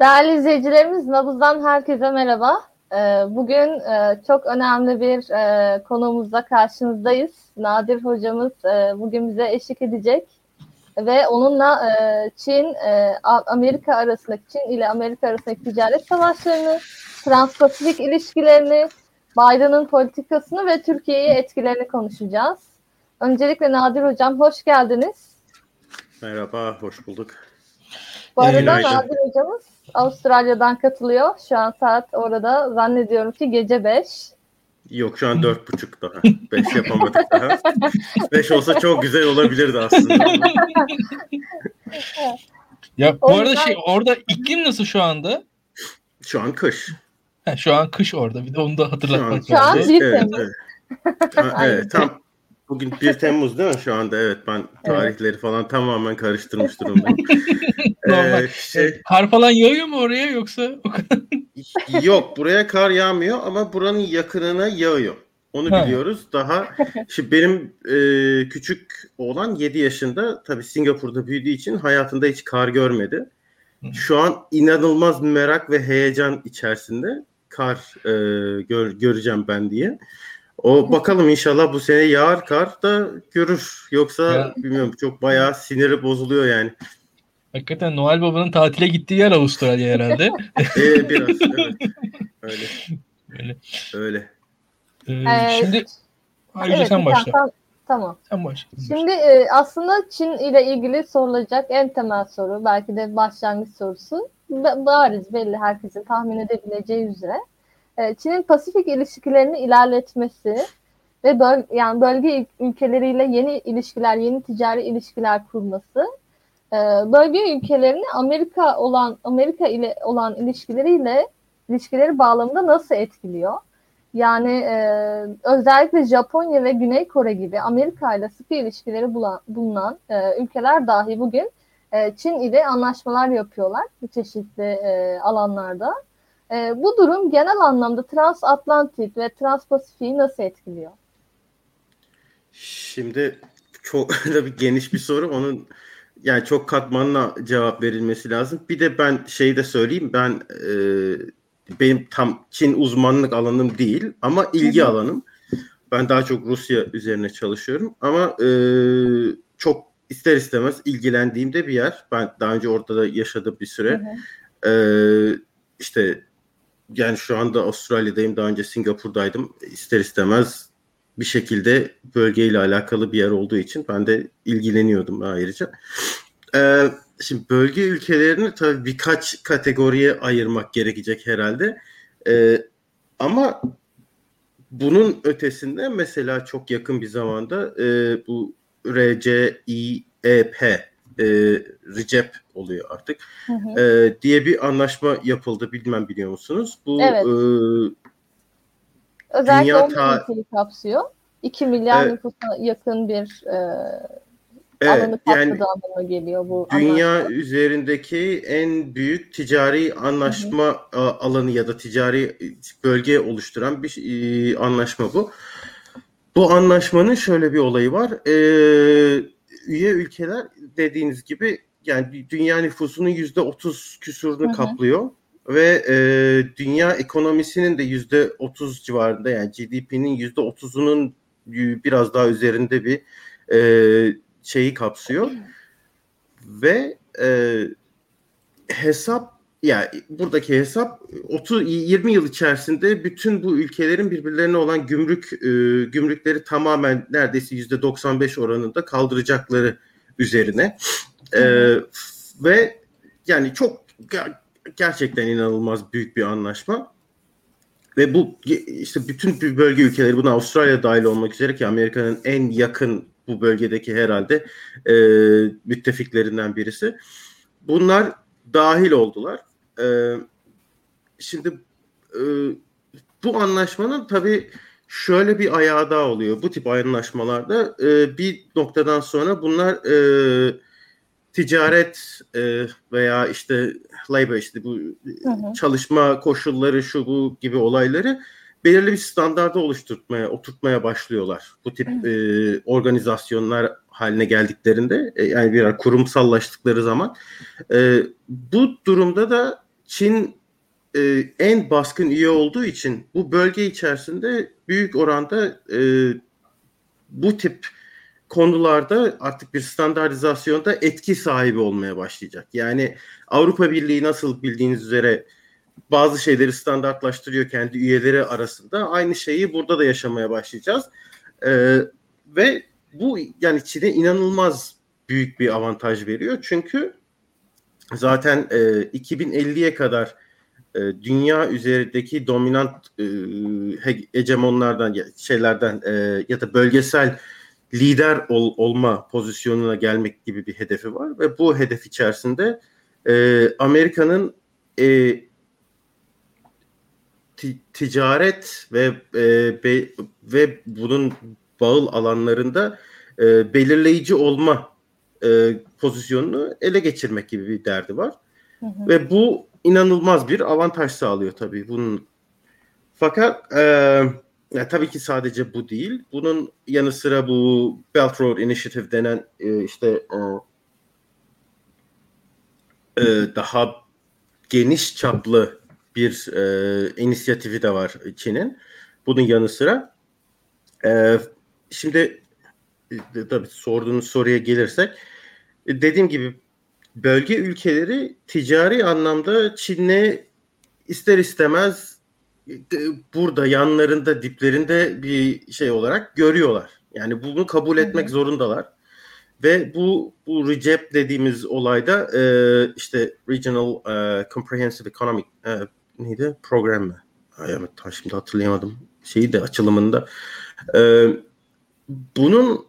Değerli izleyicilerimiz, Nabız'dan herkese merhaba. Ee, bugün e, çok önemli bir e, konuğumuzla karşınızdayız. Nadir hocamız e, bugün bize eşlik edecek ve onunla Çin, Amerika arasındaki Çin ile Amerika arasındaki ticaret savaşlarını, transpasifik ilişkilerini, Biden'ın politikasını ve Türkiye'yi etkilerini konuşacağız. Öncelikle Nadir hocam hoş geldiniz. Merhaba, hoş bulduk. Bu arada. Nadir hocamız Avustralya'dan katılıyor. Şu an saat orada zannediyorum ki gece 5. Yok şu an dört buçuk daha. Beş yapamadık daha. Beş olsa çok güzel olabilirdi aslında. ya bu o arada yüzden... şey orada iklim nasıl şu anda? Şu an kış. Ha, şu an kış orada. Bir de onu da hatırlatmak lazım. Şu an 1 evet, evet. Ha, evet tam Bugün 1 Temmuz değil mi şu anda? Evet ben tarihleri evet. falan tamamen karıştırmış durumdayım. Normal. Ee, şey... Kar falan yağıyor mu oraya yoksa? Yok buraya kar yağmıyor ama buranın yakınına yağıyor. Onu ha. biliyoruz. Daha şimdi benim e, küçük oğlan 7 yaşında tabii Singapur'da büyüdüğü için hayatında hiç kar görmedi. Şu an inanılmaz merak ve heyecan içerisinde kar e, gör, göreceğim ben diye. O bakalım inşallah bu sene yağar kar da görür. Yoksa ya. bilmiyorum çok bayağı siniri bozuluyor yani. Hakikaten Noel Baba'nın tatile gittiği yer Avustralya herhalde. ee, biraz evet. Öyle. Öyle. Öyle. Ee, ee, şimdi ayrıca evet, sen başla. Tam, tamam. Sen başla. Şimdi e, aslında Çin ile ilgili sorulacak en temel soru belki de başlangıç sorusu bariz belli herkesin tahmin edebileceği üzere Çin'in Pasifik ilişkilerini ilerletmesi ve böl yani bölge ülkeleriyle yeni ilişkiler, yeni ticari ilişkiler kurması e, bölge ülkelerini Amerika olan Amerika ile olan ilişkileriyle ilişkileri bağlamında nasıl etkiliyor? Yani e, özellikle Japonya ve Güney Kore gibi Amerika ile sıkı ilişkileri bulan, bulunan e, ülkeler dahi bugün e, Çin ile anlaşmalar yapıyorlar bu çeşitli e, alanlarda. E, bu durum genel anlamda transatlantik ve transpasifiği nasıl etkiliyor? Şimdi çok da bir geniş bir soru. Onun yani çok katmanla cevap verilmesi lazım. Bir de ben şeyi de söyleyeyim. Ben e, benim tam Çin uzmanlık alanım değil ama ilgi alanım. Ben daha çok Rusya üzerine çalışıyorum ama e, çok ister istemez ilgilendiğimde bir yer. Ben daha önce orada da yaşadım bir süre. Hı hı. E, işte yani şu anda Avustralya'dayım. Daha önce Singapur'daydım. İster istemez bir şekilde bölgeyle alakalı bir yer olduğu için ben de ilgileniyordum ayrıca. Ee, şimdi bölge ülkelerini tabii birkaç kategoriye ayırmak gerekecek herhalde. Ee, ama bunun ötesinde mesela çok yakın bir zamanda e, bu RCIEP e, Recep oluyor artık hı hı. E, diye bir anlaşma yapıldı bilmem biliyor musunuz? Bu evet. e, Özellikle dünya ta... kapsıyor. 2 milyar e, nüfusa yakın bir e, evet, alanı yani, anlamına geliyor bu Dünya anlaşma. üzerindeki en büyük ticari anlaşma hı hı. alanı ya da ticari bölge oluşturan bir e, anlaşma bu. Bu anlaşmanın şöyle bir olayı var. Eee üye ülkeler dediğiniz gibi yani dünya nüfusunun yüzde otuz küsurunu hı hı. kaplıyor ve e, dünya ekonomisinin de yüzde otuz civarında yani GDP'nin yüzde otuzunun biraz daha üzerinde bir e, şeyi kapsıyor ve e, hesap yani buradaki hesap 30 20 yıl içerisinde bütün bu ülkelerin birbirlerine olan gümrük e, gümrükleri tamamen neredeyse yüzde 95 oranında kaldıracakları üzerine. E, ve yani çok gerçekten inanılmaz büyük bir anlaşma. Ve bu işte bütün bölge ülkeleri buna Avustralya dahil olmak üzere ki Amerika'nın en yakın bu bölgedeki herhalde e, müttefiklerinden birisi. Bunlar dahil oldular e, şimdi e, bu anlaşmanın tabii şöyle bir ayağı daha oluyor. Bu tip anlaşmalarda e, bir noktadan sonra bunlar e, ticaret e, veya işte labor işte bu hı hı. çalışma koşulları şu bu gibi olayları belirli bir standarda oluşturmaya oturtmaya başlıyorlar. Bu tip e, organizasyonlar haline geldiklerinde e, yani bir kurumsallaştıkları zaman e, bu durumda da Çin e, en baskın üye olduğu için bu bölge içerisinde büyük oranda e, bu tip konularda artık bir standartizasyonda etki sahibi olmaya başlayacak. Yani Avrupa Birliği nasıl bildiğiniz üzere bazı şeyleri standartlaştırıyor kendi üyeleri arasında. Aynı şeyi burada da yaşamaya başlayacağız. Ee, ve bu yani Çin'e inanılmaz büyük bir avantaj veriyor. Çünkü zaten e, 2050'ye kadar e, dünya üzerindeki dominant e, hegemonlardan şeylerden e, ya da bölgesel lider ol, olma pozisyonuna gelmek gibi bir hedefi var ve bu hedef içerisinde e, Amerika'nın e, ticaret ve e, be, ve bunun bağıl alanlarında e, belirleyici olma e, pozisyonunu ele geçirmek gibi bir derdi var. Hı hı. Ve bu inanılmaz bir avantaj sağlıyor tabii bunun. Fakat e, ya, tabii ki sadece bu değil. Bunun yanı sıra bu Belt Road Initiative denen e, işte e, e, daha geniş çaplı bir e, inisiyatifi de var Çin'in. Bunun yanı sıra e, şimdi e, tabii sorduğunuz soruya gelirsek e, dediğim gibi bölge ülkeleri ticari anlamda Çin'le ister istemez e, burada yanlarında diplerinde bir şey olarak görüyorlar. Yani bunu kabul etmek zorundalar. Ve bu bu RCEP dediğimiz olayda e, işte Regional e, Comprehensive Economic e, neydi? Program mı? Ay, evet, şimdi hatırlayamadım. Şeyi de açılımında. E, bunun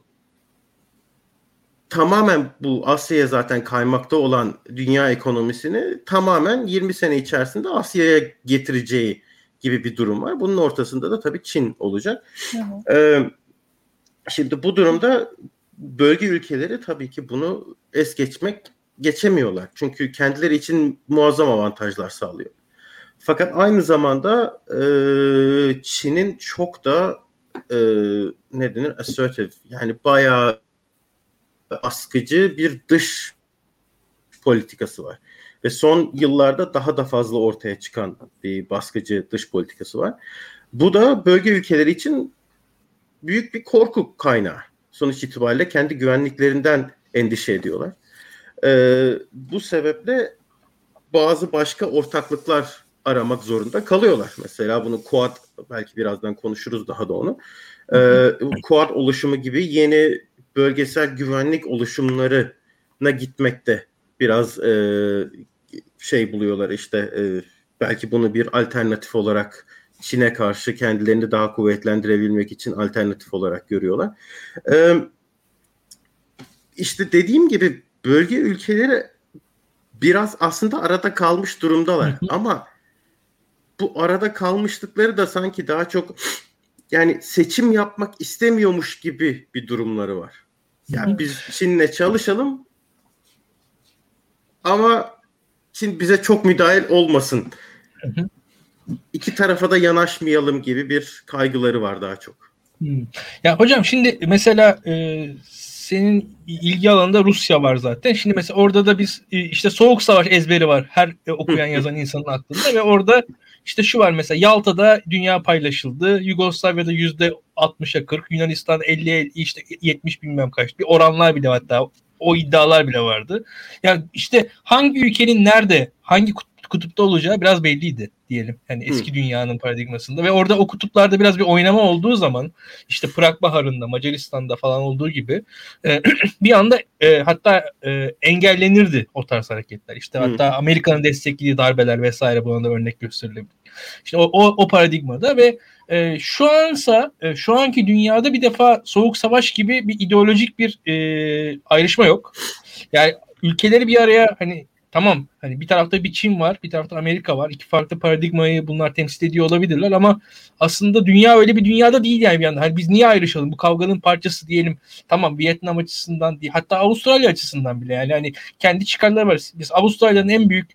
tamamen bu Asya'ya zaten kaymakta olan dünya ekonomisini tamamen 20 sene içerisinde Asya'ya getireceği gibi bir durum var. Bunun ortasında da tabii Çin olacak. Hı hı. Ee, şimdi bu durumda bölge ülkeleri tabii ki bunu es geçmek geçemiyorlar. Çünkü kendileri için muazzam avantajlar sağlıyor. Fakat aynı zamanda e, Çin'in çok da e, ne denir assertive yani bayağı askıcı bir dış politikası var. Ve son yıllarda daha da fazla ortaya çıkan bir baskıcı dış politikası var. Bu da bölge ülkeleri için büyük bir korku kaynağı. Sonuç itibariyle kendi güvenliklerinden endişe ediyorlar. Ee, bu sebeple bazı başka ortaklıklar aramak zorunda kalıyorlar. Mesela bunu Quad belki birazdan konuşuruz daha da onu. Ee, Quad oluşumu gibi yeni bölgesel güvenlik oluşumlarına gitmekte biraz e, şey buluyorlar işte e, belki bunu bir alternatif olarak Çin'e karşı kendilerini daha kuvvetlendirebilmek için alternatif olarak görüyorlar. E, işte dediğim gibi bölge ülkeleri biraz aslında arada kalmış durumdalar ama bu arada kalmışlıkları da sanki daha çok yani seçim yapmak istemiyormuş gibi bir durumları var. Yani biz Çin'le çalışalım ama Çin bize çok müdahil olmasın. İki tarafa da yanaşmayalım gibi bir kaygıları var daha çok. Ya hocam şimdi mesela e, senin ilgi alanında Rusya var zaten. Şimdi mesela orada da biz e, işte soğuk savaş ezberi var her e, okuyan yazan insanın aklında ve orada işte şu var mesela Yalta'da dünya paylaşıldı. Yugoslavya'da yüzde 60'a 40, Yunanistan 50'ye işte 70 bilmem kaç. Bir oranlar bile hatta o iddialar bile vardı. Yani işte hangi ülkenin nerede, hangi kutupta olacağı biraz belliydi diyelim. Yani eski Hı. dünyanın paradigmasında ve orada o kutuplarda biraz bir oynama olduğu zaman işte Prag Baharı'nda, Macaristan'da falan olduğu gibi e, bir anda e, hatta e, engellenirdi o tarz hareketler. İşte Hı. hatta Amerika'nın desteklediği darbeler vesaire buna da örnek gösterilebilir. İşte o, o, o paradigmada ve e, şu ansa e, şu anki dünyada bir defa soğuk savaş gibi bir ideolojik bir e, ayrışma yok. Yani ülkeleri bir araya hani tamam hani bir tarafta bir Çin var, bir tarafta Amerika var. İki farklı paradigmayı bunlar temsil ediyor olabilirler ama aslında dünya öyle bir dünyada değil yani bir yandan. Hani biz niye ayrışalım? Bu kavganın parçası diyelim. Tamam Vietnam açısından değil. Hatta Avustralya açısından bile yani hani kendi çıkarları var. Biz Avustralya'nın en büyük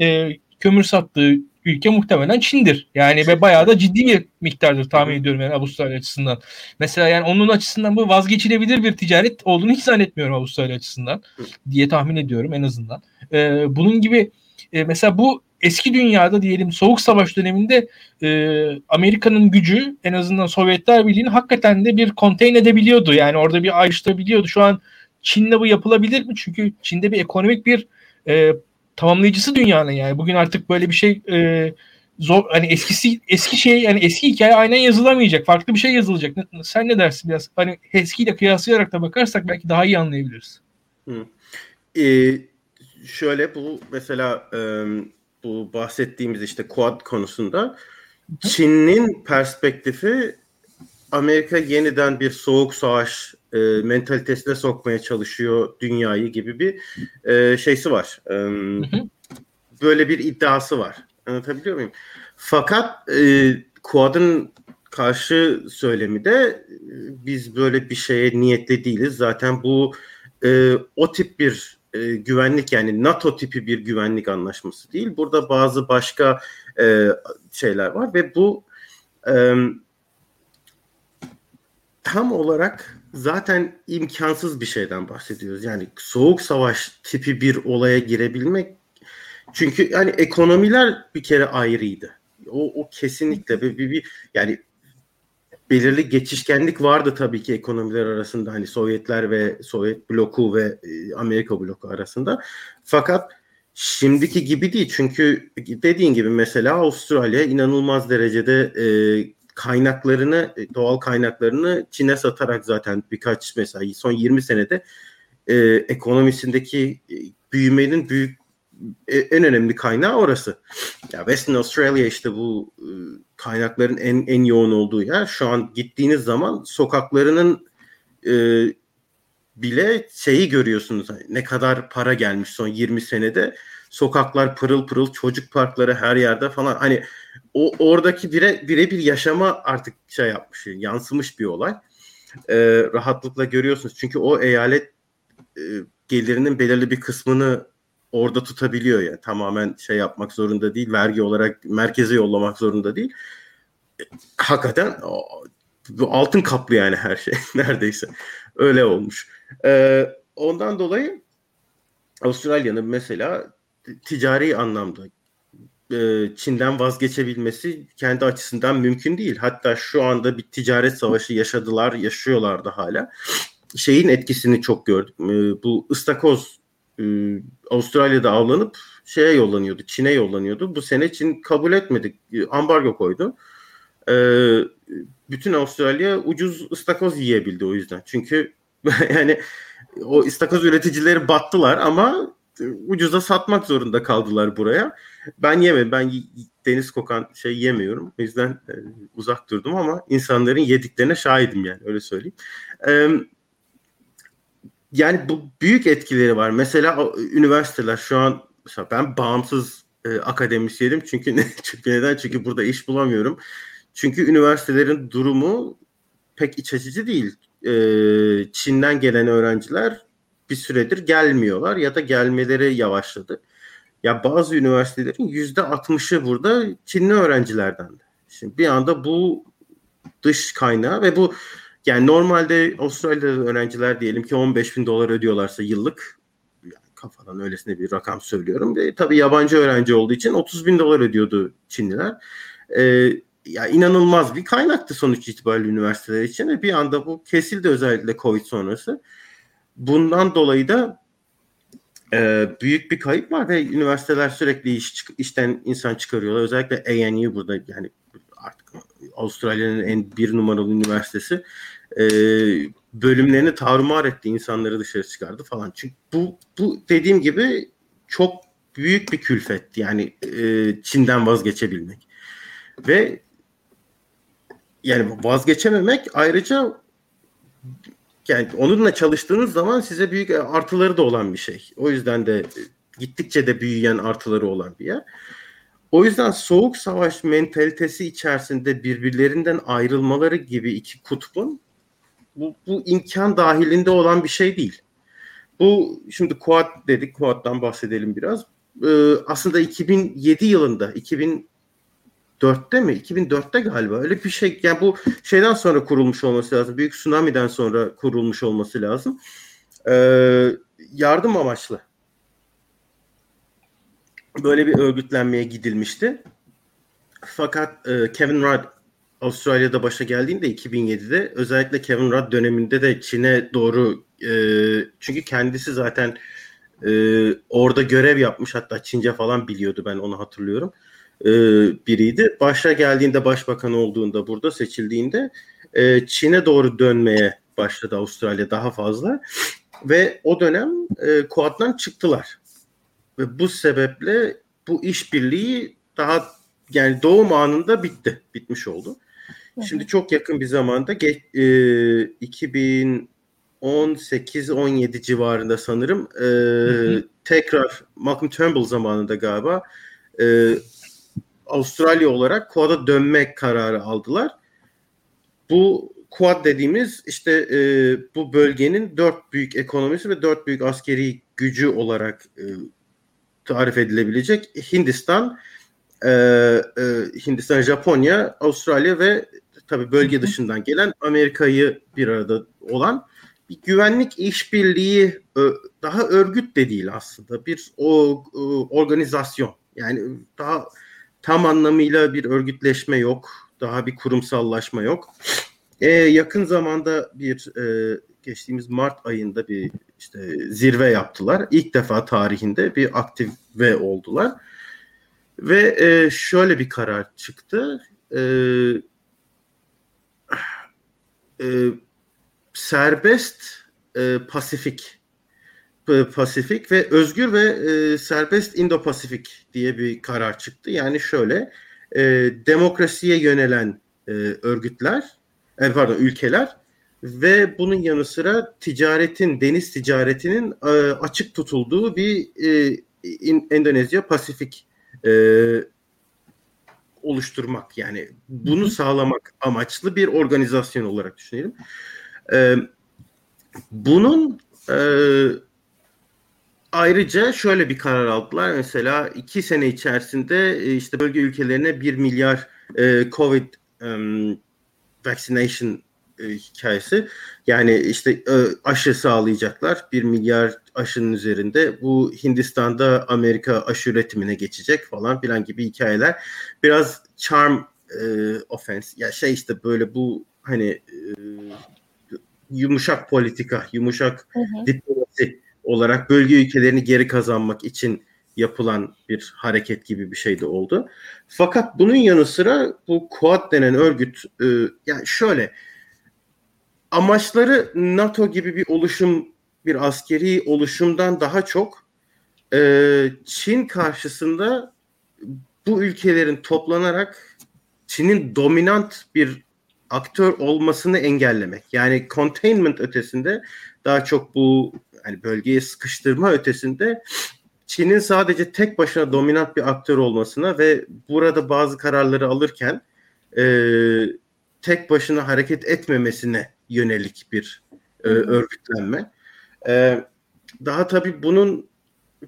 e, kömür sattığı ülke muhtemelen Çin'dir. Yani ve bayağı da ciddi bir miktardır tahmin ediyorum yani Avustralya açısından. Mesela yani onun açısından bu vazgeçilebilir bir ticaret olduğunu hiç zannetmiyorum Avustralya açısından diye tahmin ediyorum en azından. Ee, bunun gibi e, mesela bu eski dünyada diyelim soğuk savaş döneminde e, Amerika'nın gücü en azından Sovyetler Birliği'ni hakikaten de bir konteyn edebiliyordu. Yani orada bir ayrıştırabiliyordu. Şu an Çin'le bu yapılabilir mi? Çünkü Çin'de bir ekonomik bir e, tamamlayıcısı dünyanın yani. Bugün artık böyle bir şey e, zor hani eskisi eski şey yani eski hikaye aynen yazılamayacak. Farklı bir şey yazılacak. Sen ne dersin biraz? Hani eskiyle kıyaslayarak da bakarsak belki daha iyi anlayabiliriz. Hı. Ee, şöyle bu mesela e, bu bahsettiğimiz işte Quad konusunda Çin'in perspektifi Amerika yeniden bir soğuk savaş e, mentalitesine sokmaya çalışıyor dünyayı gibi bir e, şeysi var. E, böyle bir iddiası var. Anlatabiliyor muyum? Fakat e, Quad'ın karşı söylemi de e, biz böyle bir şeye niyetli değiliz. Zaten bu e, o tip bir e, güvenlik yani NATO tipi bir güvenlik anlaşması değil. Burada bazı başka e, şeyler var ve bu e, tam olarak zaten imkansız bir şeyden bahsediyoruz. Yani soğuk savaş tipi bir olaya girebilmek çünkü yani ekonomiler bir kere ayrıydı. O, o kesinlikle bir, bir, bir yani belirli geçişkenlik vardı tabii ki ekonomiler arasında hani Sovyetler ve Sovyet bloku ve e, Amerika bloku arasında. Fakat şimdiki gibi değil çünkü dediğin gibi mesela Avustralya inanılmaz derecede e, kaynaklarını e, doğal kaynaklarını Çin'e satarak zaten birkaç mesela son 20 senede e, ekonomisindeki e, büyümenin büyük e, en önemli kaynağı orası. Ya Western Australia işte bu kaynakların en en yoğun olduğu yer. Şu an gittiğiniz zaman sokaklarının e, bile şeyi görüyorsunuz. Ne kadar para gelmiş son 20 senede. Sokaklar pırıl pırıl, çocuk parkları her yerde falan. Hani o oradaki bire birebir yaşama artık şey yapmış, yansımış bir olay. E, rahatlıkla görüyorsunuz. Çünkü o eyalet e, gelirinin belirli bir kısmını orada tutabiliyor ya. Tamamen şey yapmak zorunda değil. Vergi olarak merkeze yollamak zorunda değil. E, hakikaten bu altın kaplı yani her şey neredeyse. Öyle olmuş. E, ondan dolayı Avustralya'nın mesela ticari anlamda e, Çin'den vazgeçebilmesi kendi açısından mümkün değil. Hatta şu anda bir ticaret savaşı yaşadılar, yaşıyorlar da hala. Şeyin etkisini çok gördük. E, bu ıstakoz e, Avustralya'da avlanıp şeye yollanıyordu, Çin'e yollanıyordu. Bu sene Çin kabul etmedi, ambargo koydu. bütün Avustralya ucuz ıstakoz yiyebildi o yüzden. Çünkü yani o ıstakoz üreticileri battılar ama ucuza satmak zorunda kaldılar buraya. Ben yemedim. Ben deniz kokan şey yemiyorum. O yüzden e, uzak durdum ama insanların yediklerine şahidim yani öyle söyleyeyim. E, yani bu büyük etkileri var. Mesela üniversiteler şu an mesela ben bağımsız e, akademisyenim çünkü, çünkü neden? Çünkü burada iş bulamıyorum. Çünkü üniversitelerin durumu pek iç açıcı değil. E, Çin'den gelen öğrenciler bir süredir gelmiyorlar ya da gelmeleri yavaşladı. Ya bazı üniversitelerin yüzde altmışı burada Çinli öğrencilerden. Şimdi bir anda bu dış kaynağı ve bu yani normalde Avustralya'da öğrenciler diyelim ki 15 bin dolar ödüyorlarsa yıllık yani kafadan öylesine bir rakam söylüyorum. Ve tabii yabancı öğrenci olduğu için 30 bin dolar ödüyordu Çinliler. Ee, ya inanılmaz bir kaynaktı sonuç itibariyle üniversiteler için ve bir anda bu kesildi özellikle Covid sonrası. Bundan dolayı da e, büyük bir kayıp var ve üniversiteler sürekli iş, işten insan çıkarıyorlar. Özellikle ANU burada yani artık Avustralya'nın en bir numaralı üniversitesi e, bölümlerini tarumar etti, insanları dışarı çıkardı falan. Çünkü bu, bu dediğim gibi çok büyük bir külfet yani e, Çin'den vazgeçebilmek. Ve yani vazgeçememek ayrıca yani onunla çalıştığınız zaman size büyük artıları da olan bir şey. O yüzden de gittikçe de büyüyen artıları olan bir yer. O yüzden soğuk savaş mentalitesi içerisinde birbirlerinden ayrılmaları gibi iki kutbun bu, bu imkan dahilinde olan bir şey değil. Bu şimdi Kuat dedik, Kuat'tan bahsedelim biraz. Ee, aslında 2007 yılında, 2000 2004'te mi? 2004'te galiba öyle bir şey. Yani bu şeyden sonra kurulmuş olması lazım. Büyük tsunami'den sonra kurulmuş olması lazım. Ee, yardım amaçlı. böyle bir örgütlenmeye gidilmişti. Fakat e, Kevin Rudd Avustralya'da başa geldiğinde 2007'de özellikle Kevin Rudd döneminde de Çin'e doğru e, çünkü kendisi zaten e, orada görev yapmış hatta Çince falan biliyordu ben onu hatırlıyorum biriydi. Başa geldiğinde başbakan olduğunda burada seçildiğinde e, Çin'e doğru dönmeye başladı Avustralya daha fazla ve o dönem e, Kuad'dan çıktılar. Ve bu sebeple bu işbirliği daha yani doğum anında bitti. Bitmiş oldu. Şimdi çok yakın bir zamanda e, 2018-17 civarında sanırım e, tekrar Malcolm Turnbull zamanında galiba e, Avustralya olarak Quad'a dönmek kararı aldılar. Bu Quad dediğimiz işte e, bu bölgenin dört büyük ekonomisi ve dört büyük askeri gücü olarak e, tarif edilebilecek Hindistan, e, e, Hindistan, Japonya, Avustralya ve tabi bölge dışından gelen Amerika'yı bir arada olan bir güvenlik işbirliği daha örgüt de değil aslında. Bir o, organizasyon. Yani daha tam anlamıyla bir örgütleşme yok daha bir kurumsallaşma yok. Ee, yakın zamanda bir e, geçtiğimiz Mart ayında bir işte zirve yaptılar. İlk defa tarihinde bir aktive oldular. Ve e, şöyle bir karar çıktı. E, e, serbest e, Pasifik Pasifik ve özgür ve e, serbest Indo-Pasifik diye bir karar çıktı. Yani şöyle e, demokrasiye yönelen e, örgütler, e, pardon ülkeler ve bunun yanı sıra ticaretin, deniz ticaretinin e, açık tutulduğu bir e, in, Endonezya Pasifik e, oluşturmak yani bunu sağlamak amaçlı bir organizasyon olarak düşünelim. E, bunun e, ayrıca şöyle bir karar aldılar. Mesela iki sene içerisinde e, işte bölge ülkelerine bir milyar e, COVID um, vaccination e, hikayesi. Yani işte e, aşı sağlayacaklar. Bir milyar aşının üzerinde. Bu Hindistan'da Amerika aşı üretimine geçecek falan filan gibi hikayeler. Biraz charm e, offense. Ya şey işte böyle bu hani e, yumuşak politika, yumuşak hı hı. diplomasi olarak bölge ülkelerini geri kazanmak için yapılan bir hareket gibi bir şey de oldu. Fakat bunun yanı sıra bu Quad denen örgüt e, yani şöyle amaçları NATO gibi bir oluşum bir askeri oluşumdan daha çok e, Çin karşısında bu ülkelerin toplanarak Çin'in dominant bir aktör olmasını engellemek. Yani containment ötesinde daha çok bu yani bölgeye sıkıştırma ötesinde Çin'in sadece tek başına dominant bir aktör olmasına ve burada bazı kararları alırken e, tek başına hareket etmemesine yönelik bir e, örgütlenme. E, daha tabii bunun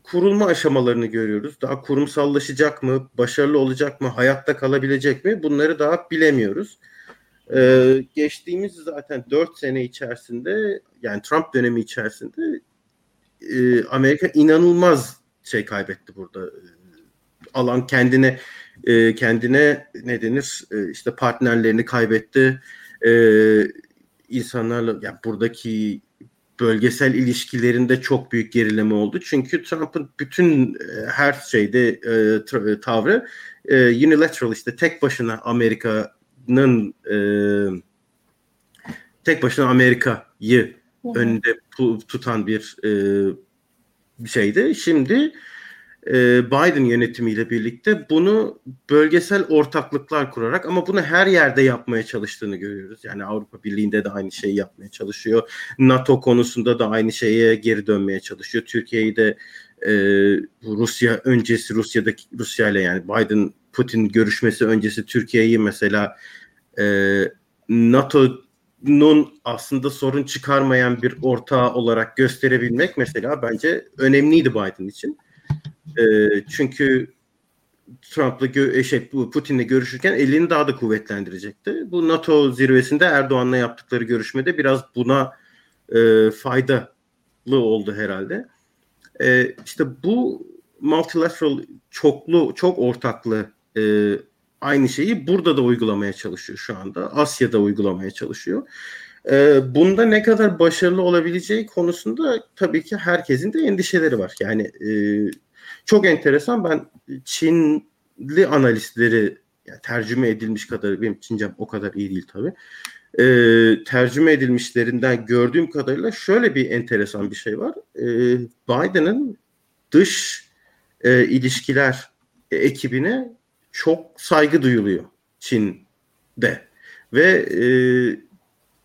kurulma aşamalarını görüyoruz. Daha kurumsallaşacak mı, başarılı olacak mı, hayatta kalabilecek mi bunları daha bilemiyoruz. Ee, geçtiğimiz zaten 4 sene içerisinde yani Trump dönemi içerisinde e, Amerika inanılmaz şey kaybetti burada. E, alan kendine e, kendine ne denir e, işte partnerlerini kaybetti. E, insanlarla yani buradaki bölgesel ilişkilerinde çok büyük gerileme oldu. Çünkü Trump'ın bütün e, her şeyde e, tavrı e, unilateral işte tek başına Amerika'nın e, tek başına Amerika'yı önünde tutan bir e, şeydi. Şimdi e, Biden yönetimiyle birlikte bunu bölgesel ortaklıklar kurarak ama bunu her yerde yapmaya çalıştığını görüyoruz. Yani Avrupa Birliği'nde de aynı şeyi yapmaya çalışıyor. NATO konusunda da aynı şeye geri dönmeye çalışıyor. Türkiye'yi de e, Rusya öncesi Rusya'daki Rusya ile yani Biden Putin görüşmesi öncesi Türkiye'yi mesela e, NATO'nun aslında sorun çıkarmayan bir ortağı olarak gösterebilmek mesela bence önemliydi Biden için. E, çünkü Trump'la gö- e, şey Putin'le görüşürken elini daha da kuvvetlendirecekti. Bu NATO zirvesinde Erdoğan'la yaptıkları görüşmede biraz buna e, faydalı oldu herhalde. E, işte bu multilateral çoklu çok ortaklı e, aynı şeyi burada da uygulamaya çalışıyor şu anda. Asya'da uygulamaya çalışıyor. E, bunda ne kadar başarılı olabileceği konusunda tabii ki herkesin de endişeleri var. Yani e, çok enteresan ben Çinli analistleri yani tercüme edilmiş kadar benim Çincem o kadar iyi değil tabii. E, tercüme edilmişlerinden gördüğüm kadarıyla şöyle bir enteresan bir şey var. E, Biden'ın dış e, ilişkiler ekibine çok saygı duyuluyor Çin'de ve e,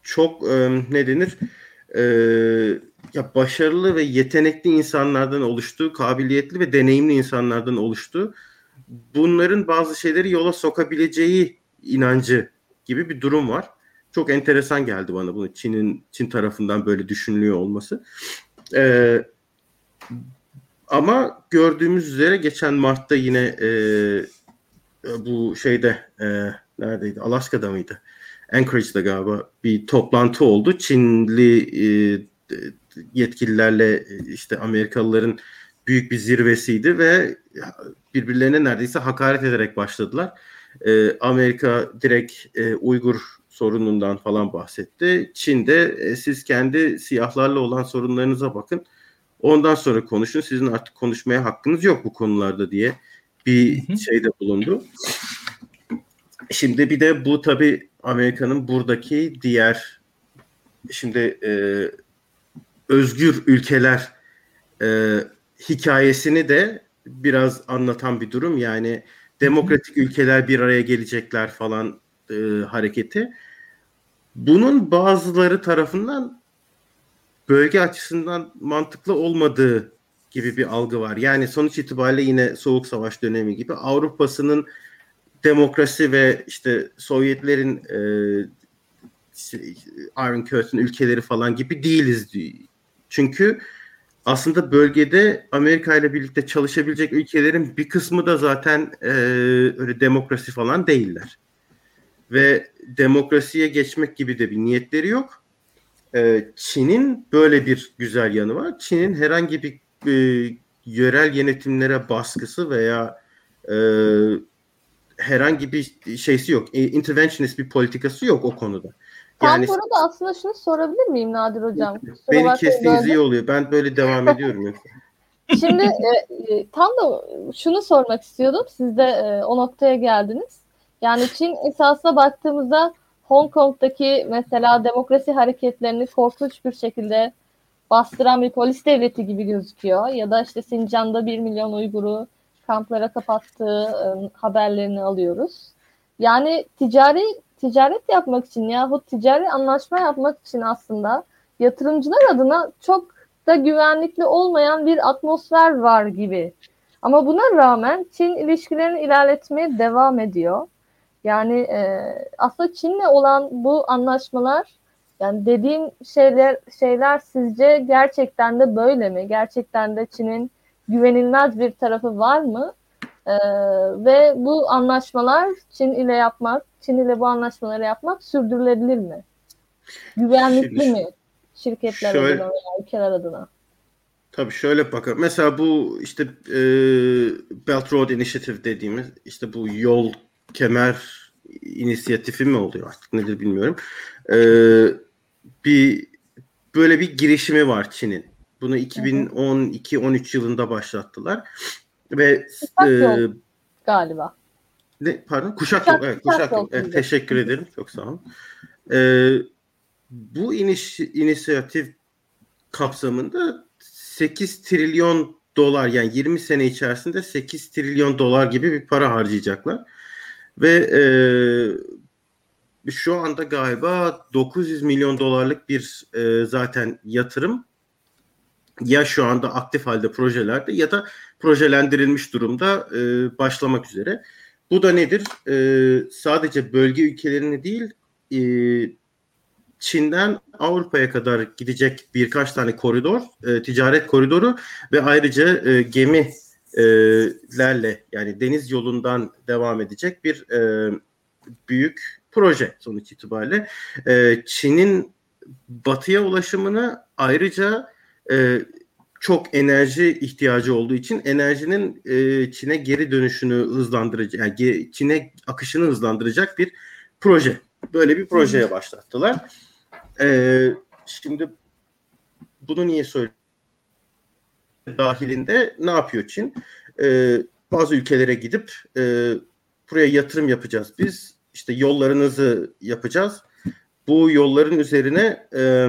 çok e, ne denir e, ya başarılı ve yetenekli insanlardan oluştuğu, kabiliyetli ve deneyimli insanlardan oluştuğu bunların bazı şeyleri yola sokabileceği inancı gibi bir durum var. Çok enteresan geldi bana bunu Çin'in Çin tarafından böyle düşünülüyor olması. Ee, ama gördüğümüz üzere geçen Mart'ta yine e, bu şeyde e, neredeydi? Alaska'da mıydı? Anchorage'da galiba bir toplantı oldu. Çinli e, yetkililerle işte Amerikalıların büyük bir zirvesiydi ve birbirlerine neredeyse hakaret ederek başladılar. E, Amerika direkt e, Uygur sorunundan falan bahsetti. Çin'de e, siz kendi siyahlarla olan sorunlarınıza bakın. Ondan sonra konuşun. Sizin artık konuşmaya hakkınız yok bu konularda diye bir şeyde bulundu. Şimdi bir de bu tabii Amerika'nın buradaki diğer şimdi e, özgür ülkeler e, hikayesini de biraz anlatan bir durum. Yani demokratik ülkeler bir araya gelecekler falan e, hareketi. Bunun bazıları tarafından bölge açısından mantıklı olmadığı gibi bir algı var. Yani sonuç itibariyle yine Soğuk Savaş dönemi gibi Avrupa'sının demokrasi ve işte Sovyetlerin e, Iron Curtain ülkeleri falan gibi değiliz. Çünkü aslında bölgede Amerika ile birlikte çalışabilecek ülkelerin bir kısmı da zaten e, öyle demokrasi falan değiller. Ve demokrasiye geçmek gibi de bir niyetleri yok. E, Çin'in böyle bir güzel yanı var. Çin'in herhangi bir e, yörel yönetimlere baskısı veya e, herhangi bir şeysi yok. E, interventionist bir politikası yok o konuda. Yani, Tam burada aslında şunu sorabilir miyim Nadir Hocam? Beni kestiğiniz iyi oluyor. Ben böyle devam ediyorum. Şimdi e, e, tam da şunu sormak istiyordum. Siz de e, o noktaya geldiniz. Yani Çin esasına baktığımızda Hong Kong'daki mesela demokrasi hareketlerini korkunç bir şekilde bastıran bir polis devleti gibi gözüküyor. Ya da işte Sincan'da bir milyon Uygur'u kamplara kapattığı e, haberlerini alıyoruz. Yani ticari ticaret yapmak için yahut ticari anlaşma yapmak için aslında yatırımcılar adına çok da güvenlikli olmayan bir atmosfer var gibi. Ama buna rağmen Çin ilişkilerini ilerletmeye devam ediyor. Yani e, aslında Çin'le olan bu anlaşmalar yani dediğim şeyler şeyler sizce gerçekten de böyle mi? Gerçekten de Çin'in güvenilmez bir tarafı var mı? Ee, ve bu anlaşmalar Çin ile yapmak, Çin ile bu anlaşmaları yapmak sürdürülebilir mi? Güvenlikli Şimdi, mi? Şirketler şöyle, adına veya ülkeler adına. Tabii şöyle bakalım. Mesela bu işte e, Belt Road Initiative dediğimiz işte bu yol kemer inisiyatifi mi oluyor artık nedir bilmiyorum. E, bir böyle bir girişimi var Çin'in. Bunu 2012-13 yılında başlattılar. Ve e, galiba. Ne, pardon? Kuşak, kuşak yol. Evet, kuşak, yol. Evet, teşekkür ederim. Çok sağ olun. Ee, bu iniş, inisiyatif kapsamında 8 trilyon dolar yani 20 sene içerisinde 8 trilyon dolar gibi bir para harcayacaklar. Ve e, şu anda galiba 900 milyon dolarlık bir e, zaten yatırım ya şu anda aktif halde projelerde ya da projelendirilmiş durumda e, başlamak üzere. Bu da nedir? E, sadece bölge ülkelerini değil e, Çin'den Avrupa'ya kadar gidecek birkaç tane koridor, e, ticaret koridoru ve ayrıca e, gemilerle yani deniz yolundan devam edecek bir e, büyük proje sonuç itibariyle. E, Çin'in batıya ulaşımını ayrıca e, çok enerji ihtiyacı olduğu için enerjinin e, Çin'e geri dönüşünü hızlandıracak, yani Çin'e akışını hızlandıracak bir proje. Böyle bir projeye başlattılar. E, şimdi bunu niye söylüyorum? Dahilinde ne yapıyor Çin? E, bazı ülkelere gidip e, buraya yatırım yapacağız biz. İşte yollarınızı yapacağız. Bu yolların üzerine e,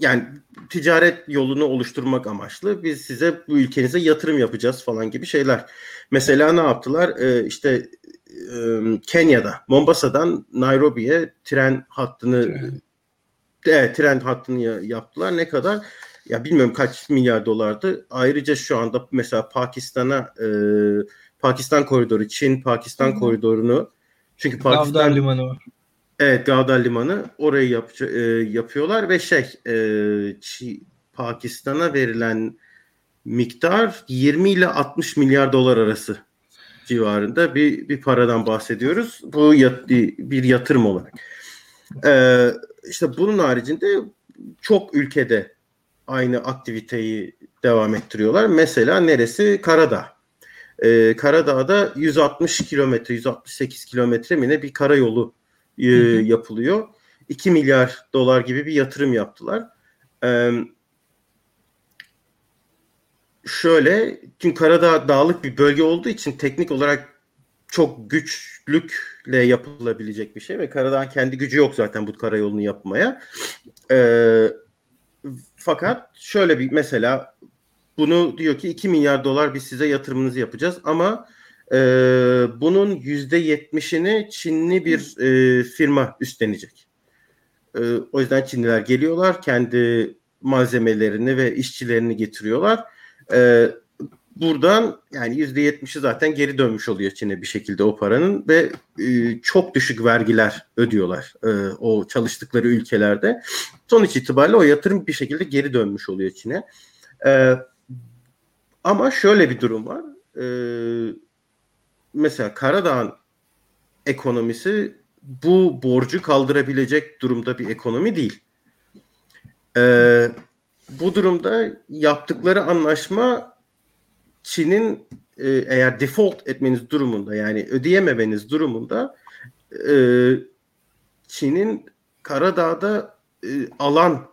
yani ticaret yolunu oluşturmak amaçlı biz size bu ülkenize yatırım yapacağız falan gibi şeyler. Mesela ne yaptılar? Ee, işte e, Kenya'da, Mombasa'dan Nairobi'ye tren hattını tren. Evet, tren hattını yaptılar. Ne kadar? Ya bilmiyorum kaç milyar dolardı. Ayrıca şu anda mesela Pakistan'a e, Pakistan koridoru, Çin Pakistan Hı-hı. koridorunu çünkü Pakistan Gavdar limanı var. Evet Gavdar Limanı orayı yap, e, yapıyorlar ve şey e, Pakistan'a verilen miktar 20 ile 60 milyar dolar arası civarında bir bir paradan bahsediyoruz. Bu yat, bir yatırım olarak. Ee, işte bunun haricinde çok ülkede aynı aktiviteyi devam ettiriyorlar. Mesela neresi? Karadağ. Ee, Karadağ'da 160 kilometre, 168 kilometre mi ne bir karayolu e, yapılıyor. 2 milyar dolar gibi bir yatırım yaptılar. Ee, şöyle, çünkü Karadağ dağlık bir bölge olduğu için teknik olarak çok güçlükle yapılabilecek bir şey ve Karadağ'ın kendi gücü yok zaten bu karayolunu yapmaya. Ee, fakat şöyle bir mesela bunu diyor ki 2 milyar dolar biz size yatırımınızı yapacağız ama e, bunun yüzde yetmişini Çinli bir e, firma üstlenecek. E, o yüzden Çinliler geliyorlar, kendi malzemelerini ve işçilerini getiriyorlar. E, buradan yani yüzde yetmişi zaten geri dönmüş oluyor Çin'e bir şekilde o paranın ve e, çok düşük vergiler ödüyorlar e, o çalıştıkları ülkelerde. Sonuç itibariyle o yatırım bir şekilde geri dönmüş oluyor Çin'e. E, ama şöyle bir durum var. E, mesela Karadağ'ın ekonomisi bu borcu kaldırabilecek durumda bir ekonomi değil. Ee, bu durumda yaptıkları anlaşma Çin'in e, eğer default etmeniz durumunda yani ödeyememeniz durumunda e, Çin'in Karadağ'da e, alan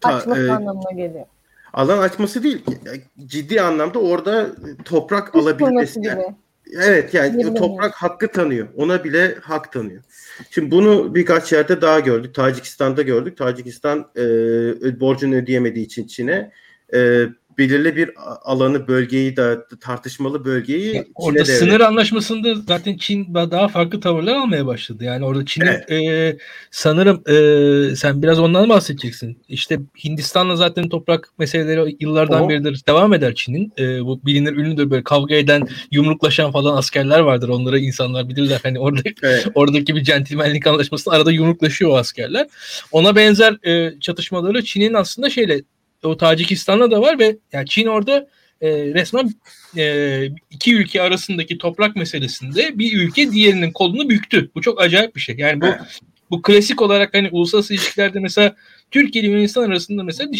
ta, açması e, anlamına geliyor. Alan açması değil ciddi anlamda orada toprak alabilmesi. Yani, Evet yani Bilmiyorum. toprak hakkı tanıyor. Ona bile hak tanıyor. Şimdi bunu birkaç yerde daha gördük. Tacikistan'da gördük. Tacikistan e, borcunu ödeyemediği için Çin'e e, belirli bir alanı, bölgeyi da tartışmalı bölgeyi ya, orada Çin'e sınır anlaşmasında zaten Çin daha farklı tavırlar almaya başladı. Yani orada Çin'in evet. e, sanırım e, sen biraz ondan bahsedeceksin. İşte Hindistan'la zaten toprak meseleleri yıllardan o. beridir devam eder Çin'in. E, bu bilinir ünlüdür böyle kavga eden, yumruklaşan falan askerler vardır. Onları insanlar bilirler. Hani orada evet. oradaki bir centilmenlik anlaşmasında arada yumruklaşıyor o askerler. Ona benzer e, çatışmaları Çin'in aslında şeyle o Tacikistan'da da var ve yani Çin orada e, resmen e, iki ülke arasındaki toprak meselesinde bir ülke diğerinin kolunu büktü. Bu çok acayip bir şey. Yani bu bu klasik olarak hani uluslararası ilişkilerde mesela Türkiye ile Yunanistan arasında mesela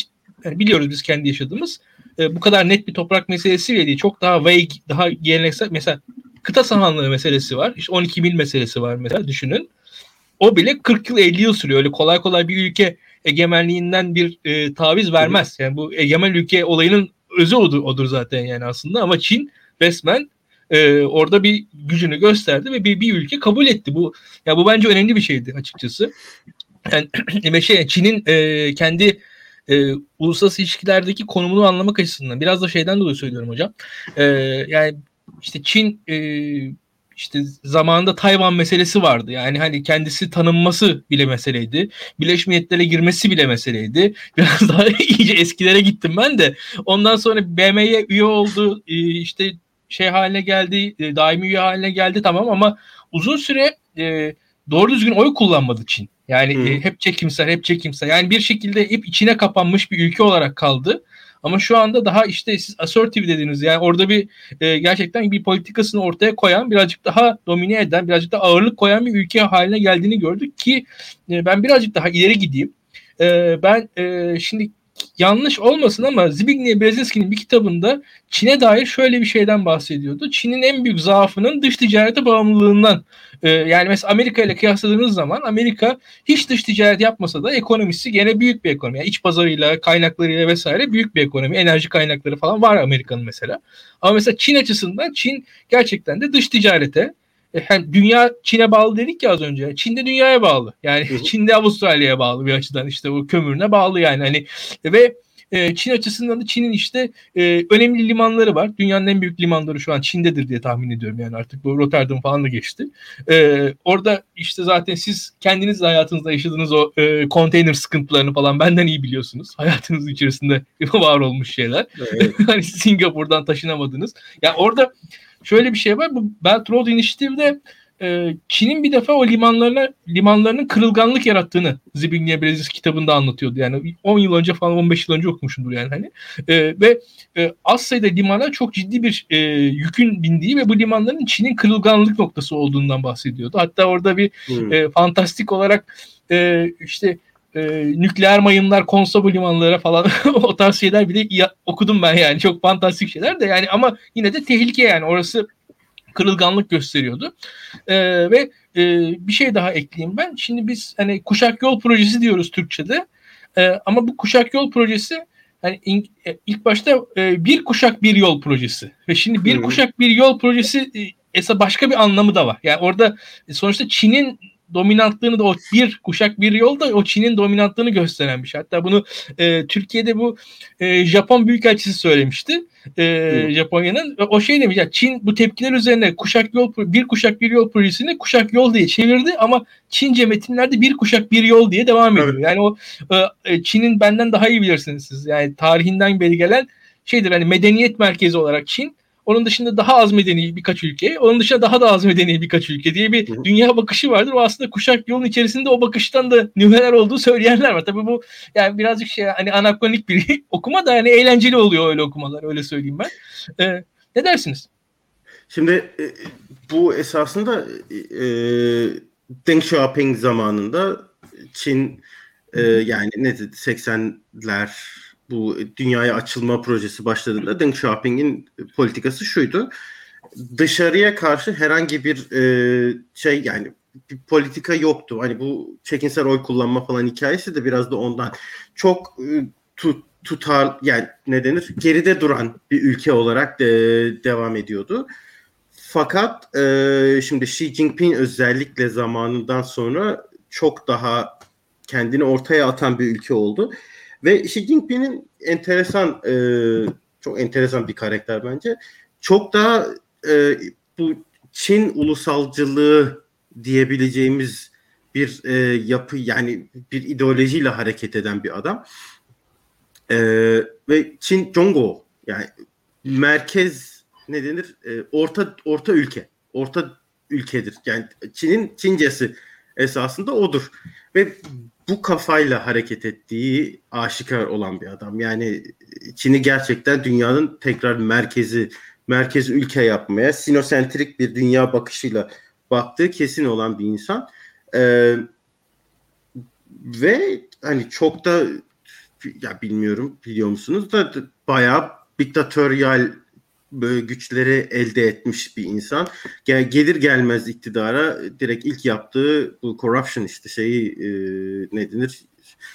yani biliyoruz biz kendi yaşadığımız e, bu kadar net bir toprak meselesi bile değil. Çok daha vague, daha geleneksel mesela kıta sahanlığı meselesi var. İşte 12 mil meselesi var mesela düşünün. O bile 40 yıl 50 yıl sürüyor. Öyle kolay kolay bir ülke egemenliğinden bir e, taviz vermez. Yani bu egemen ülke olayının özü odur, odur zaten yani aslında ama Çin resmen e, orada bir gücünü gösterdi ve bir, bir ülke kabul etti. Bu ya bu bence önemli bir şeydi açıkçası. Yani ve şey Çin'in e, kendi e, uluslararası ilişkilerdeki konumunu anlamak açısından biraz da şeyden dolayı söylüyorum hocam. E, yani işte Çin e, işte zamanında Tayvan meselesi vardı. Yani hani kendisi tanınması bile meseleydi. Birleşmiş Milletler'e girmesi bile meseleydi. Biraz daha iyice eskilere gittim ben de. Ondan sonra BM'ye üye oldu. E, işte şey haline geldi. E, daimi üye haline geldi tamam ama uzun süre e, doğru düzgün oy kullanmadı Çin. Yani hmm. hep çekimser, hep çekimser. Yani bir şekilde hep içine kapanmış bir ülke olarak kaldı. Ama şu anda daha işte siz assertive dediniz yani orada bir e, gerçekten bir politikasını ortaya koyan birazcık daha domine eden birazcık daha ağırlık koyan bir ülke haline geldiğini gördük ki e, ben birazcık daha ileri gideyim. E, ben e, şimdi yanlış olmasın ama Zbigniew Brzezinski'nin bir kitabında Çin'e dair şöyle bir şeyden bahsediyordu. Çin'in en büyük zaafının dış ticarete bağımlılığından. Ee, yani mesela Amerika ile kıyasladığınız zaman Amerika hiç dış ticaret yapmasa da ekonomisi gene büyük bir ekonomi. Yani iç pazarıyla, kaynaklarıyla vesaire büyük bir ekonomi. Enerji kaynakları falan var Amerika'nın mesela. Ama mesela Çin açısından Çin gerçekten de dış ticarete e, hem dünya Çin'e bağlı dedik ya az önce. Çin de dünyaya bağlı. Yani Çin de Avustralya'ya bağlı bir açıdan işte bu kömürüne bağlı yani hani ve e, Çin açısından da Çin'in işte e, önemli limanları var. Dünyanın en büyük limanları şu an Çin'dedir diye tahmin ediyorum yani artık bu Rotterdam falan da geçti. E, orada işte zaten siz kendiniz hayatınızda yaşadığınız o e, konteyner sıkıntılarını falan benden iyi biliyorsunuz. Hayatınız içerisinde var olmuş şeyler. Evet. hani Singapur'dan taşınamadınız. Ya yani orada şöyle bir şey var. Bu Belt Road Initiative'de e, Çin'in bir defa o limanlarına limanlarının kırılganlık yarattığını Zbigniew Brzezinski kitabında anlatıyordu. Yani 10 yıl önce falan 15 yıl önce okumuşumdur yani hani. E, ve e, az sayıda limana çok ciddi bir e, yükün bindiği ve bu limanların Çin'in kırılganlık noktası olduğundan bahsediyordu. Hatta orada bir hmm. e, fantastik olarak e, işte e, nükleer mayınlar konsa bu limanlara falan o tarz şeyler bile ya, okudum ben yani çok fantastik şeyler de yani ama yine de tehlike yani orası kırılganlık gösteriyordu. E, ve e, bir şey daha ekleyeyim ben. Şimdi biz hani kuşak yol projesi diyoruz Türkçe'de. E, ama bu kuşak yol projesi hani e, ilk başta e, bir kuşak bir yol projesi ve şimdi bir hmm. kuşak bir yol projesi e, esa başka bir anlamı da var. Yani orada e, sonuçta Çin'in dominantlığını da o bir kuşak bir yolda o Çin'in dominantlığını gösteren bir şey. Hatta bunu e, Türkiye'de bu e, Japon Büyükelçisi söylemişti. E, Japonya'nın o şey demiş ya Çin bu tepkiler üzerine kuşak yol bir kuşak bir yol projesini kuşak yol diye çevirdi ama Çince metinlerde bir kuşak bir yol diye devam ediyor. Evet. Yani o e, Çin'in benden daha iyi bilirsiniz siz. Yani tarihinden beri gelen şeydir hani medeniyet merkezi olarak Çin onun dışında daha az medeni birkaç ülke, onun dışında daha da az medeni birkaç ülke diye bir dünya bakışı vardır. O aslında kuşak yolun içerisinde o bakıştan da nüveler olduğu söyleyenler var. Tabii bu yani birazcık şey hani anakronik bir okuma da yani eğlenceli oluyor öyle okumalar öyle söyleyeyim ben. Ee, ne dersiniz? Şimdi e, bu esasında e, Deng Xiaoping zamanında Çin e, yani ne 80'ler bu dünyaya açılma projesi başladığında Deng Xiaoping'in politikası şuydu. Dışarıya karşı herhangi bir e, şey yani bir politika yoktu. Hani bu çekinsel oy kullanma falan hikayesi de biraz da ondan. Çok e, tut, tutar yani ne denir? Geride duran bir ülke olarak de, devam ediyordu. Fakat e, şimdi Xi Jinping özellikle zamanından sonra çok daha kendini ortaya atan bir ülke oldu. Ve Xi Jinping'in enteresan e, çok enteresan bir karakter bence. Çok daha e, bu Çin ulusalcılığı diyebileceğimiz bir e, yapı yani bir ideolojiyle hareket eden bir adam. E, ve Çin Congo yani merkez ne denir? E, orta orta ülke. Orta ülkedir. Yani Çin'in Çincesi esasında odur. Ve bu kafayla hareket ettiği aşikar olan bir adam. Yani Çin'i gerçekten dünyanın tekrar merkezi, merkez ülke yapmaya, sinosentrik bir dünya bakışıyla baktığı kesin olan bir insan. Ee, ve hani çok da ya bilmiyorum biliyor musunuz da bayağı diktatöryal böyle güçleri elde etmiş bir insan. Gel, gelir gelmez iktidara direkt ilk yaptığı bu corruption işte şeyi e, ne denir?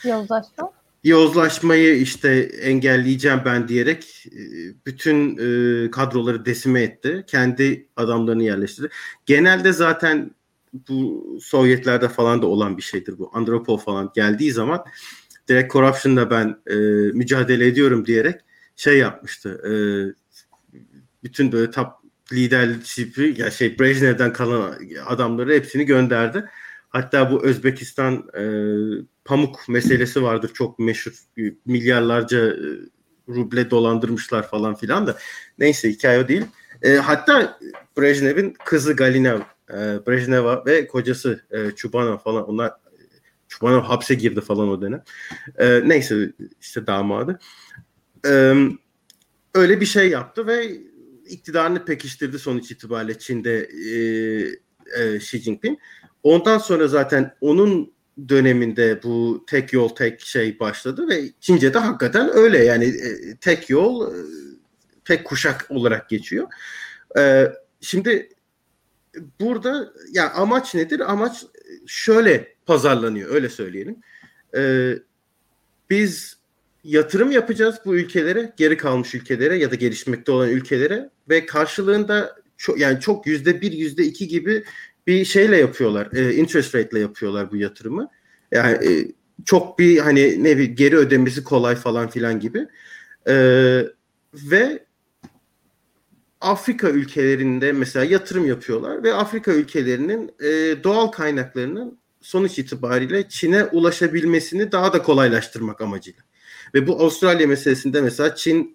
Yozlaşma. Yozlaşmayı işte engelleyeceğim ben diyerek e, bütün e, kadroları desime etti. Kendi adamlarını yerleştirdi. Genelde zaten bu Sovyetlerde falan da olan bir şeydir bu. Andropov falan geldiği zaman direkt corruption'la ben e, mücadele ediyorum diyerek şey yapmıştı. E, bütün böyle top liderliği ya şey Brejnev'den kalan adamları hepsini gönderdi. Hatta bu Özbekistan e, pamuk meselesi vardır çok meşhur milyarlarca e, ruble dolandırmışlar falan filan da neyse hikaye o değil. E, hatta Brejnev'in kızı Galina e, Brejneva ve kocası e, Çubanov falan onlar Çubanov hapse girdi falan o dönem. E, neyse işte damadı. E, öyle bir şey yaptı ve iktidarını pekiştirdi sonuç itibariyle Çin'de e, e, Xi Jinping. Ondan sonra zaten onun döneminde bu tek yol tek şey başladı ve Çince'de hakikaten öyle yani e, tek yol e, tek kuşak olarak geçiyor. E, şimdi burada ya amaç nedir? Amaç şöyle pazarlanıyor öyle söyleyelim. E, biz yatırım yapacağız bu ülkelere, geri kalmış ülkelere ya da gelişmekte olan ülkelere ve karşılığında çok yani çok yüzde bir, yüzde iki gibi bir şeyle yapıyorlar. E, interest rate ile yapıyorlar bu yatırımı. Yani e, çok bir hani ne bir geri ödemesi kolay falan filan gibi. E, ve Afrika ülkelerinde mesela yatırım yapıyorlar ve Afrika ülkelerinin e, doğal kaynaklarının sonuç itibariyle Çin'e ulaşabilmesini daha da kolaylaştırmak amacıyla. Ve bu Avustralya meselesinde mesela Çin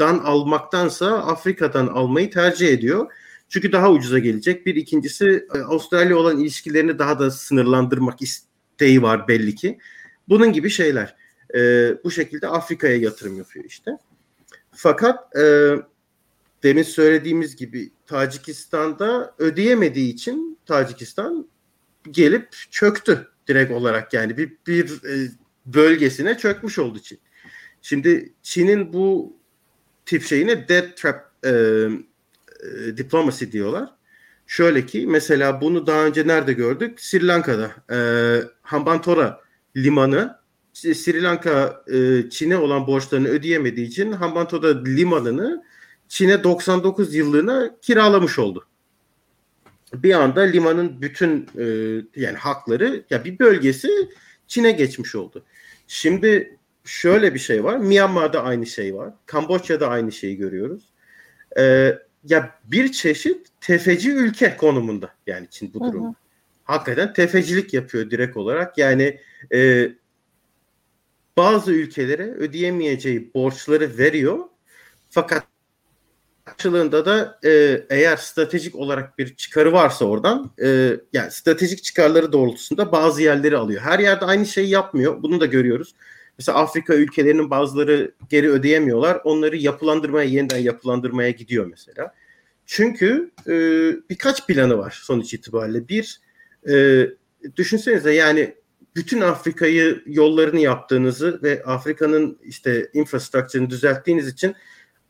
Avustralya'dan almaktansa Afrika'dan almayı tercih ediyor. Çünkü daha ucuza gelecek. Bir ikincisi e, Avustralya olan ilişkilerini daha da sınırlandırmak isteği var belli ki. Bunun gibi şeyler. E, bu şekilde Afrika'ya yatırım yapıyor işte. Fakat e, demin söylediğimiz gibi Tacikistan'da ödeyemediği için Tacikistan gelip çöktü direkt olarak yani bir, bir e, bölgesine çökmüş oldu Çin. Şimdi Çin'in bu tip şeyine dead trap e, e, diplomacy diyorlar. Şöyle ki mesela bunu daha önce nerede gördük? Sri Lanka'da e, Hambantota limanı Sri Lanka e, Çin'e olan borçlarını ödeyemediği için Hambantota limanını Çin'e 99 yıllığına kiralamış oldu. Bir anda limanın bütün e, yani hakları ya bir bölgesi Çin'e geçmiş oldu. Şimdi şöyle bir şey var. Myanmar'da aynı şey var. Kamboçya'da aynı şeyi görüyoruz. Ee, ya bir çeşit tefeci ülke konumunda yani Çin bu durumda. Hı hı. Hakikaten tefecilik yapıyor direkt olarak. Yani e, bazı ülkelere ödeyemeyeceği borçları veriyor. Fakat karşılığında da e, eğer stratejik olarak bir çıkarı varsa oradan e, yani stratejik çıkarları doğrultusunda bazı yerleri alıyor. Her yerde aynı şeyi yapmıyor. Bunu da görüyoruz. Mesela Afrika ülkelerinin bazıları geri ödeyemiyorlar. Onları yapılandırmaya, yeniden yapılandırmaya gidiyor mesela. Çünkü e, birkaç planı var sonuç itibariyle. Bir, e, düşünsenize yani bütün Afrika'yı yollarını yaptığınızı ve Afrika'nın işte infrastructure'ını düzelttiğiniz için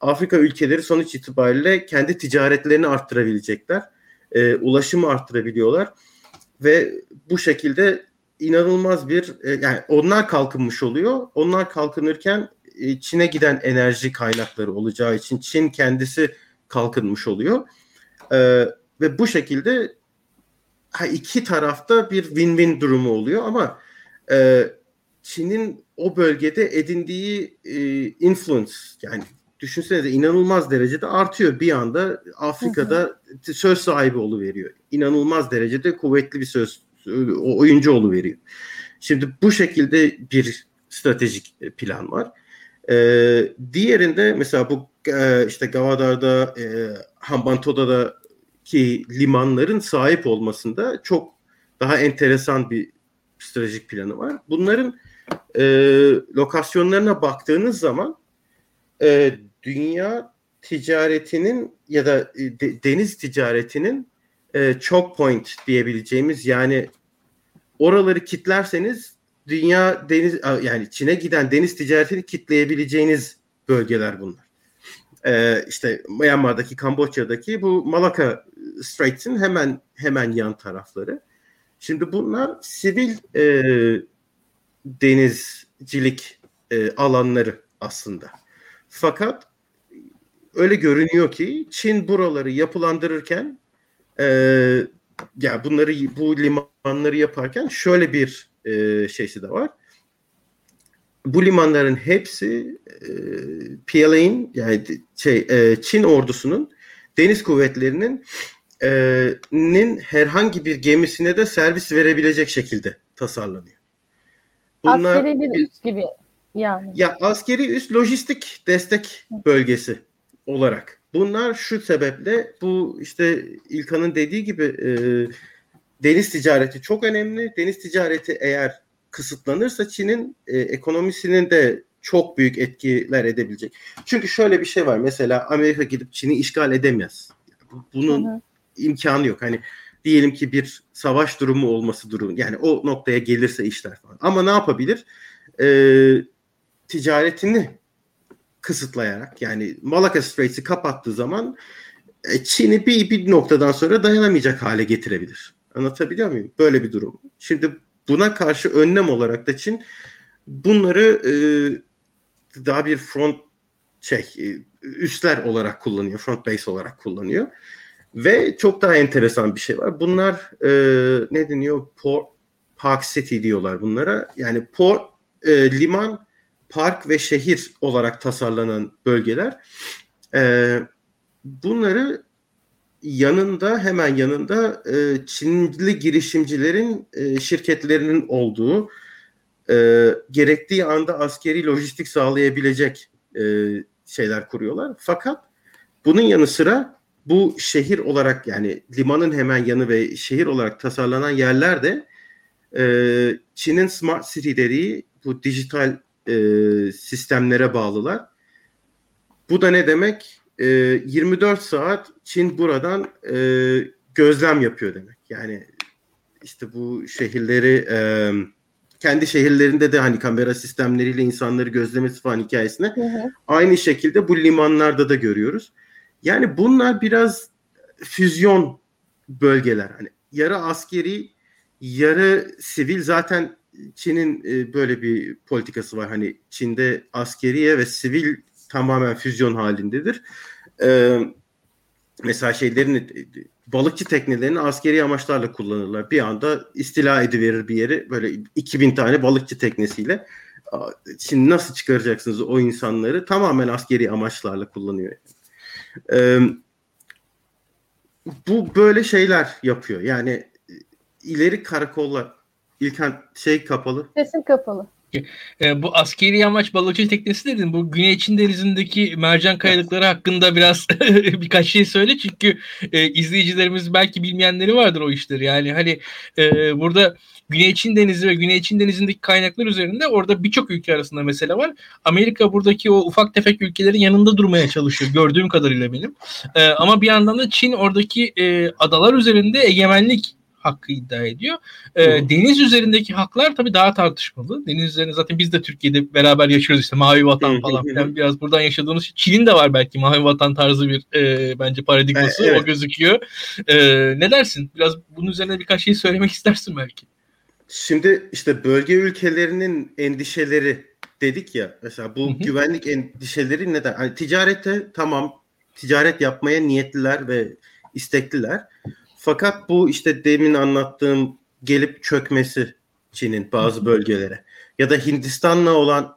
Afrika ülkeleri sonuç itibariyle kendi ticaretlerini arttırabilecekler. E, ulaşımı arttırabiliyorlar ve bu şekilde inanılmaz bir e, yani onlar kalkınmış oluyor. Onlar kalkınırken e, Çin'e giden enerji kaynakları olacağı için Çin kendisi kalkınmış oluyor. E, ve bu şekilde ha, iki tarafta bir win-win durumu oluyor ama e, Çin'in o bölgede edindiği e, influence yani düşünsenize inanılmaz derecede artıyor. Bir anda Afrika'da hı hı. söz sahibi veriyor. İnanılmaz derecede kuvvetli bir söz oyuncu veriyor. Şimdi bu şekilde bir stratejik plan var. Ee, diğerinde mesela bu e, işte Gavadar'da, e, Hambantota'da ki limanların sahip olmasında çok daha enteresan bir stratejik planı var. Bunların e, lokasyonlarına baktığınız zaman e, dünya ticaretinin ya da e, de, deniz ticaretinin e, çok point diyebileceğimiz yani oraları kitlerseniz dünya deniz yani Çin'e giden deniz ticaretini kitleyebileceğiniz bölgeler bunlar. Ee, işte Myanmar'daki, Kamboçya'daki bu Malacca Straits'in hemen hemen yan tarafları. Şimdi bunlar sivil e, denizcilik e, alanları aslında. Fakat öyle görünüyor ki Çin buraları yapılandırırken e, ya bunları bu limanları yaparken şöyle bir e, şeysi de var. Bu limanların hepsi e, PLA'in yani şey e, Çin ordusunun deniz kuvvetlerinin e, nin herhangi bir gemisine de servis verebilecek şekilde tasarlanıyor. Bunlar, askeri bir üs gibi yani. Ya askeri üs lojistik destek bölgesi olarak. Bunlar şu sebeple bu işte İlkan'ın dediği gibi e, deniz ticareti çok önemli. Deniz ticareti eğer kısıtlanırsa Çin'in e, ekonomisinin de çok büyük etkiler edebilecek. Çünkü şöyle bir şey var. Mesela Amerika gidip Çin'i işgal edemez. Bunun hı hı. imkanı yok. Hani diyelim ki bir savaş durumu olması durumu yani o noktaya gelirse işler falan. Ama ne yapabilir? E, ticaretini kısıtlayarak yani Malacca Straits'i kapattığı zaman e, Çin'i bir, bir noktadan sonra dayanamayacak hale getirebilir. Anlatabiliyor muyum? Böyle bir durum. Şimdi buna karşı önlem olarak da Çin bunları e, daha bir front şey e, üstler olarak kullanıyor. Front base olarak kullanıyor. Ve çok daha enteresan bir şey var. Bunlar e, ne deniyor? Port, Park City diyorlar bunlara. Yani port, e, liman, park ve şehir olarak tasarlanan bölgeler. E, bunları yanında hemen yanında e, Çinli girişimcilerin e, şirketlerinin olduğu e, gerektiği anda askeri lojistik sağlayabilecek e, şeyler kuruyorlar. Fakat bunun yanı sıra bu şehir olarak yani limanın hemen yanı ve şehir olarak tasarlanan yerler de e, Çin'in Smart City dediği bu dijital e, sistemlere bağlılar. Bu da ne demek? E, 24 saat Çin buradan e, gözlem yapıyor demek. Yani işte bu şehirleri e, kendi şehirlerinde de hani kamera sistemleriyle insanları gözlemesi falan hikayesine hı hı. aynı şekilde bu limanlarda da görüyoruz. Yani bunlar biraz füzyon bölgeler. Hani yarı askeri, yarı sivil zaten Çin'in e, böyle bir politikası var. Hani Çin'de askeriye ve sivil tamamen füzyon halindedir. Ee, mesela şeylerin balıkçı teknelerini askeri amaçlarla kullanırlar. Bir anda istila ediverir bir yeri böyle 2000 tane balıkçı teknesiyle. Şimdi nasıl çıkaracaksınız o insanları? Tamamen askeri amaçlarla kullanıyor. Ee, bu böyle şeyler yapıyor. Yani ileri karakollar İlkan şey kapalı. Sesin kapalı. E, bu askeri amaç balıkçı teknesi dedin. Bu Güney Çin denizindeki mercan kayalıkları hakkında biraz birkaç şey söyle. Çünkü e, izleyicilerimiz belki bilmeyenleri vardır o işleri. Yani hani e, burada Güney Çin Denizi ve Güney Çin Denizi'ndeki kaynaklar üzerinde orada birçok ülke arasında mesele var. Amerika buradaki o ufak tefek ülkelerin yanında durmaya çalışıyor gördüğüm kadarıyla benim. E, ama bir yandan da Çin oradaki e, adalar üzerinde egemenlik hakkı iddia ediyor. E, deniz üzerindeki haklar tabii daha tartışmalı. Deniz üzerinde zaten biz de Türkiye'de beraber yaşıyoruz işte mavi vatan falan filan biraz buradan yaşadığımız şey. Çin'in de var belki mavi vatan tarzı bir e, bence paradigması evet. o gözüküyor. E, ne dersin? Biraz bunun üzerine birkaç şey söylemek istersin belki. Şimdi işte bölge ülkelerinin endişeleri dedik ya mesela bu Hı-hı. güvenlik endişeleri neden? Hani ticarette tamam ticaret yapmaya niyetliler ve istekliler. Fakat bu işte demin anlattığım gelip çökmesi Çin'in bazı bölgelere ya da Hindistan'la olan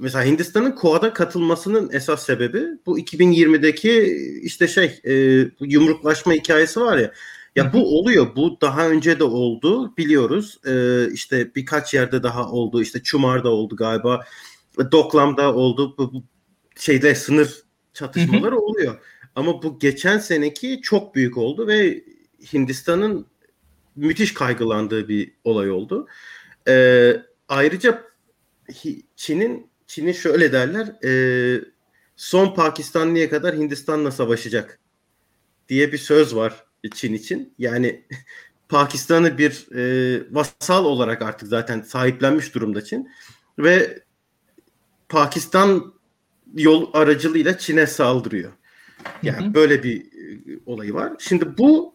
mesela Hindistan'ın KOA'da katılmasının esas sebebi bu 2020'deki işte şey e, yumruklaşma hikayesi var ya ya bu oluyor. Bu daha önce de oldu biliyoruz. E, işte birkaç yerde daha oldu. İşte Çumar'da oldu galiba. Doklam'da oldu. Bu, bu şeyde sınır çatışmaları oluyor. Ama bu geçen seneki çok büyük oldu ve Hindistan'ın müthiş kaygılandığı bir olay oldu. Ee, ayrıca Çin'in Çin'in şöyle derler e, son Pakistanlı'ya kadar Hindistan'la savaşacak diye bir söz var Çin için. Yani Pakistan'ı bir e, vasal olarak artık zaten sahiplenmiş durumda Çin ve Pakistan yol aracılığıyla Çin'e saldırıyor. Yani hı hı. böyle bir e, olayı var. Şimdi bu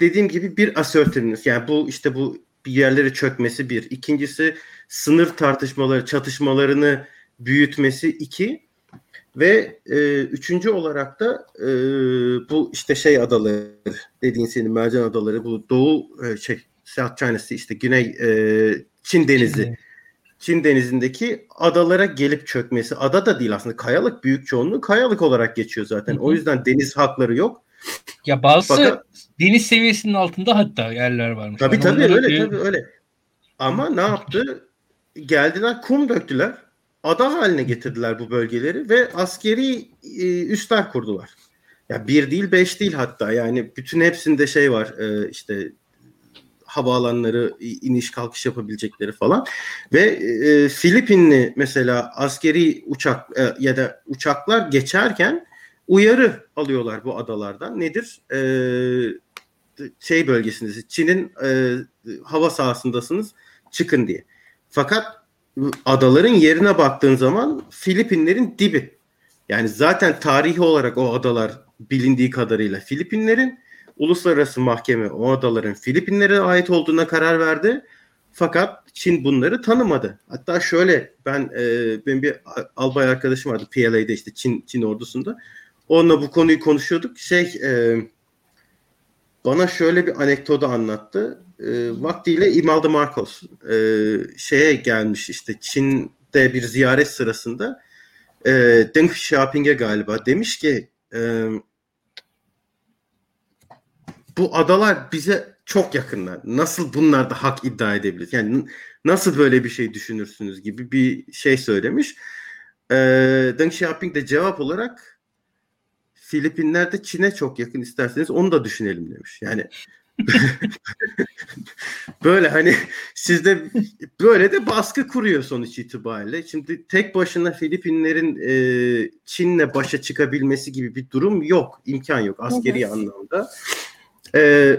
dediğim gibi bir assertiveness yani bu işte bu bir yerlere çökmesi bir. İkincisi sınır tartışmaları, çatışmalarını büyütmesi iki. Ve e, üçüncü olarak da e, bu işte şey adaları dediğin senin mercan adaları bu doğu e, şey South China Sea işte güney e, Çin denizi. Çin. Çin denizindeki adalara gelip çökmesi. Ada da değil aslında kayalık büyük çoğunluğu kayalık olarak geçiyor zaten. Hı hı. O yüzden deniz hakları yok. Ya bazı Fakat, deniz seviyesinin altında hatta yerler varmış. Tabii yani tabii öyle tabii öyle. Ama ne yaptı? Geldiler kum döktüler. Ada haline getirdiler bu bölgeleri ve askeri e, üsler kurdular. Ya bir değil beş değil hatta yani bütün hepsinde şey var e, işte havaalanları iniş kalkış yapabilecekleri falan ve e, Filipinli mesela askeri uçak e, ya da uçaklar geçerken uyarı alıyorlar bu adalardan. Nedir? E, şey bölgesindesiniz. Çin'in e, hava sahasındasınız. Çıkın diye. Fakat adaların yerine baktığın zaman Filipinlerin dibi. Yani zaten tarihi olarak o adalar bilindiği kadarıyla Filipinlerin uluslararası mahkeme o adaların Filipinlere ait olduğuna karar verdi. Fakat Çin bunları tanımadı. Hatta şöyle ben e, benim bir albay arkadaşım vardı PLA'de işte Çin Çin ordusunda. Onunla bu konuyu konuşuyorduk. Şey e, bana şöyle bir anekdotu anlattı. E, vaktiyle Imelda Marcos e, şeye gelmiş işte Çin'de bir ziyaret sırasında e, Deng Xiaoping'e galiba demiş ki e, bu adalar bize çok yakınlar. Nasıl bunlar da hak iddia edebiliriz? Yani nasıl böyle bir şey düşünürsünüz gibi bir şey söylemiş. E, Deng Xiaoping de cevap olarak Filipinler de Çin'e çok yakın isterseniz onu da düşünelim demiş. Yani böyle hani sizde böyle de baskı kuruyor sonuç itibariyle. Şimdi tek başına Filipinlerin e, Çin'le başa çıkabilmesi gibi bir durum yok. imkan yok askeri evet. anlamda. E,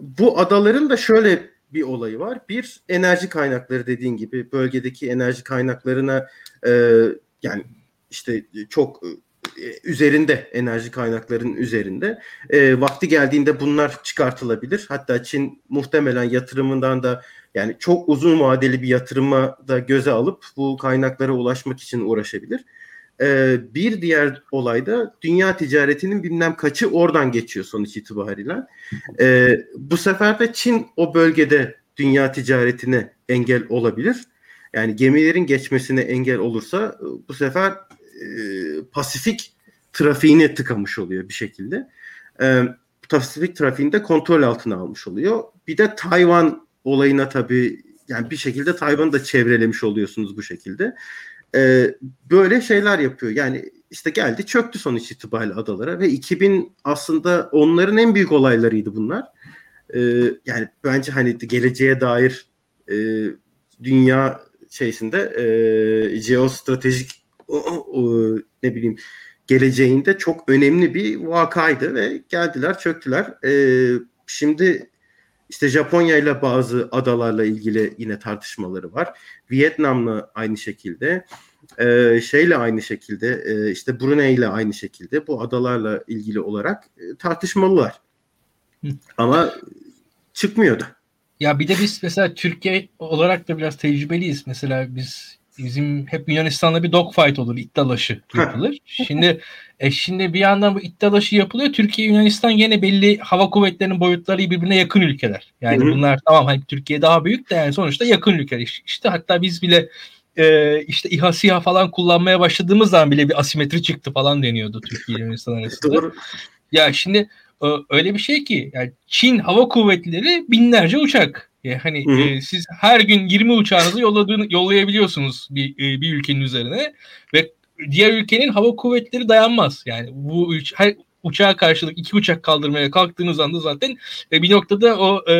bu adaların da şöyle bir olayı var. Bir enerji kaynakları dediğin gibi bölgedeki enerji kaynaklarına e, yani işte çok üzerinde enerji kaynaklarının üzerinde e, vakti geldiğinde bunlar çıkartılabilir. Hatta Çin muhtemelen yatırımından da yani çok uzun vadeli bir yatırıma da göze alıp bu kaynaklara ulaşmak için uğraşabilir. E, bir diğer olay da dünya ticaretinin bilmem kaçı oradan geçiyor sonuç itibariyle. E, bu sefer de Çin o bölgede dünya ticaretine engel olabilir. Yani gemilerin geçmesine engel olursa bu sefer e, Pasifik trafiğini tıkamış oluyor bir şekilde. E, Pasifik trafiğini kontrol altına almış oluyor. Bir de Tayvan olayına tabii yani bir şekilde Tayvan'ı da çevrelemiş oluyorsunuz bu şekilde. E, böyle şeyler yapıyor. Yani işte geldi çöktü sonuç itibariyle adalara ve 2000 aslında onların en büyük olaylarıydı bunlar. E, yani bence hani geleceğe dair e, dünya şeysinde e, jeostratejik ne bileyim geleceğinde çok önemli bir vakaydı ve geldiler çöktüler. E, şimdi işte Japonya ile bazı adalarla ilgili yine tartışmaları var. Vietnam'la aynı şekilde, e, şeyle aynı şekilde, e, işte Brunei ile aynı şekilde bu adalarla ilgili olarak e, tartışmalılar. Ama çıkmıyordu. Ya bir de biz mesela Türkiye olarak da biraz tecrübeliyiz. Mesela biz bizim hep Yunanistan'da bir dogfight olur, iddialaşı yapılır. şimdi e şimdi bir yandan bu iddialaşı yapılıyor. Türkiye Yunanistan yine belli hava kuvvetlerinin boyutları birbirine yakın ülkeler. Yani Hı-hı. bunlar tamam hani Türkiye daha büyük de yani sonuçta yakın ülkeler. İşte hatta biz bile e, işte İHA SİHA falan kullanmaya başladığımız zaman bile bir asimetri çıktı falan deniyordu Türkiye ile Yunanistan arasında. Doğru. Ya şimdi öyle bir şey ki yani Çin hava kuvvetleri binlerce uçak. Yani hani e, siz her gün 20 uçağınızı yolladığını yollayabiliyorsunuz bir e, bir ülkenin üzerine ve diğer ülkenin hava kuvvetleri dayanmaz. Yani bu üç, her uçağa karşılık iki uçak kaldırmaya kalktığınız anda zaten e, bir noktada o e,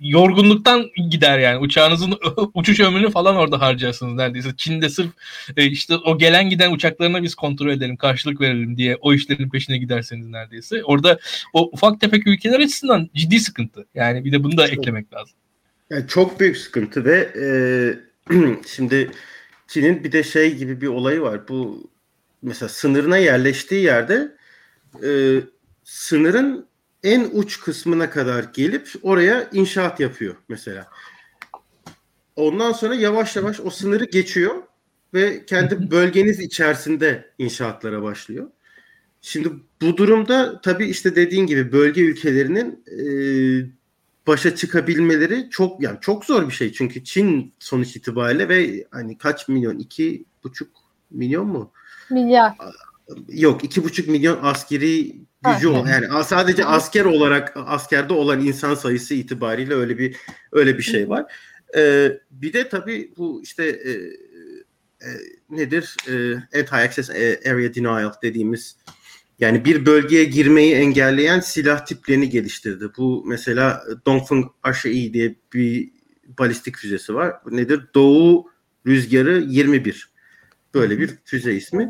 yorgunluktan gider yani. Uçağınızın uçuş ömrünü falan orada harcarsınız neredeyse. Çin'de sırf e, işte o gelen giden uçaklarına biz kontrol edelim, karşılık verelim diye o işlerin peşine giderseniz neredeyse. Orada o ufak tefek ülkeler açısından ciddi sıkıntı. Yani bir de bunu da çok, eklemek lazım. Yani çok büyük sıkıntı ve e, şimdi Çin'in bir de şey gibi bir olayı var. Bu mesela sınırına yerleştiği yerde e, sınırın en uç kısmına kadar gelip oraya inşaat yapıyor mesela. Ondan sonra yavaş yavaş o sınırı geçiyor ve kendi bölgeniz içerisinde inşaatlara başlıyor. Şimdi bu durumda tabii işte dediğin gibi bölge ülkelerinin e, başa çıkabilmeleri çok yani çok zor bir şey çünkü Çin sonuç itibariyle ve hani kaç milyon iki buçuk milyon mu? Milyar. Yok iki buçuk milyon askeri gücü o. Yani sadece asker olarak askerde olan insan sayısı itibariyle öyle bir öyle bir şey var. Ee, bir de tabii bu işte e, e, nedir? E, Anti-Access Area Denial dediğimiz yani bir bölgeye girmeyi engelleyen silah tiplerini geliştirdi. Bu mesela Dongfeng HI diye bir balistik füzesi var. Nedir? Doğu Rüzgarı 21. Böyle bir füze ismi.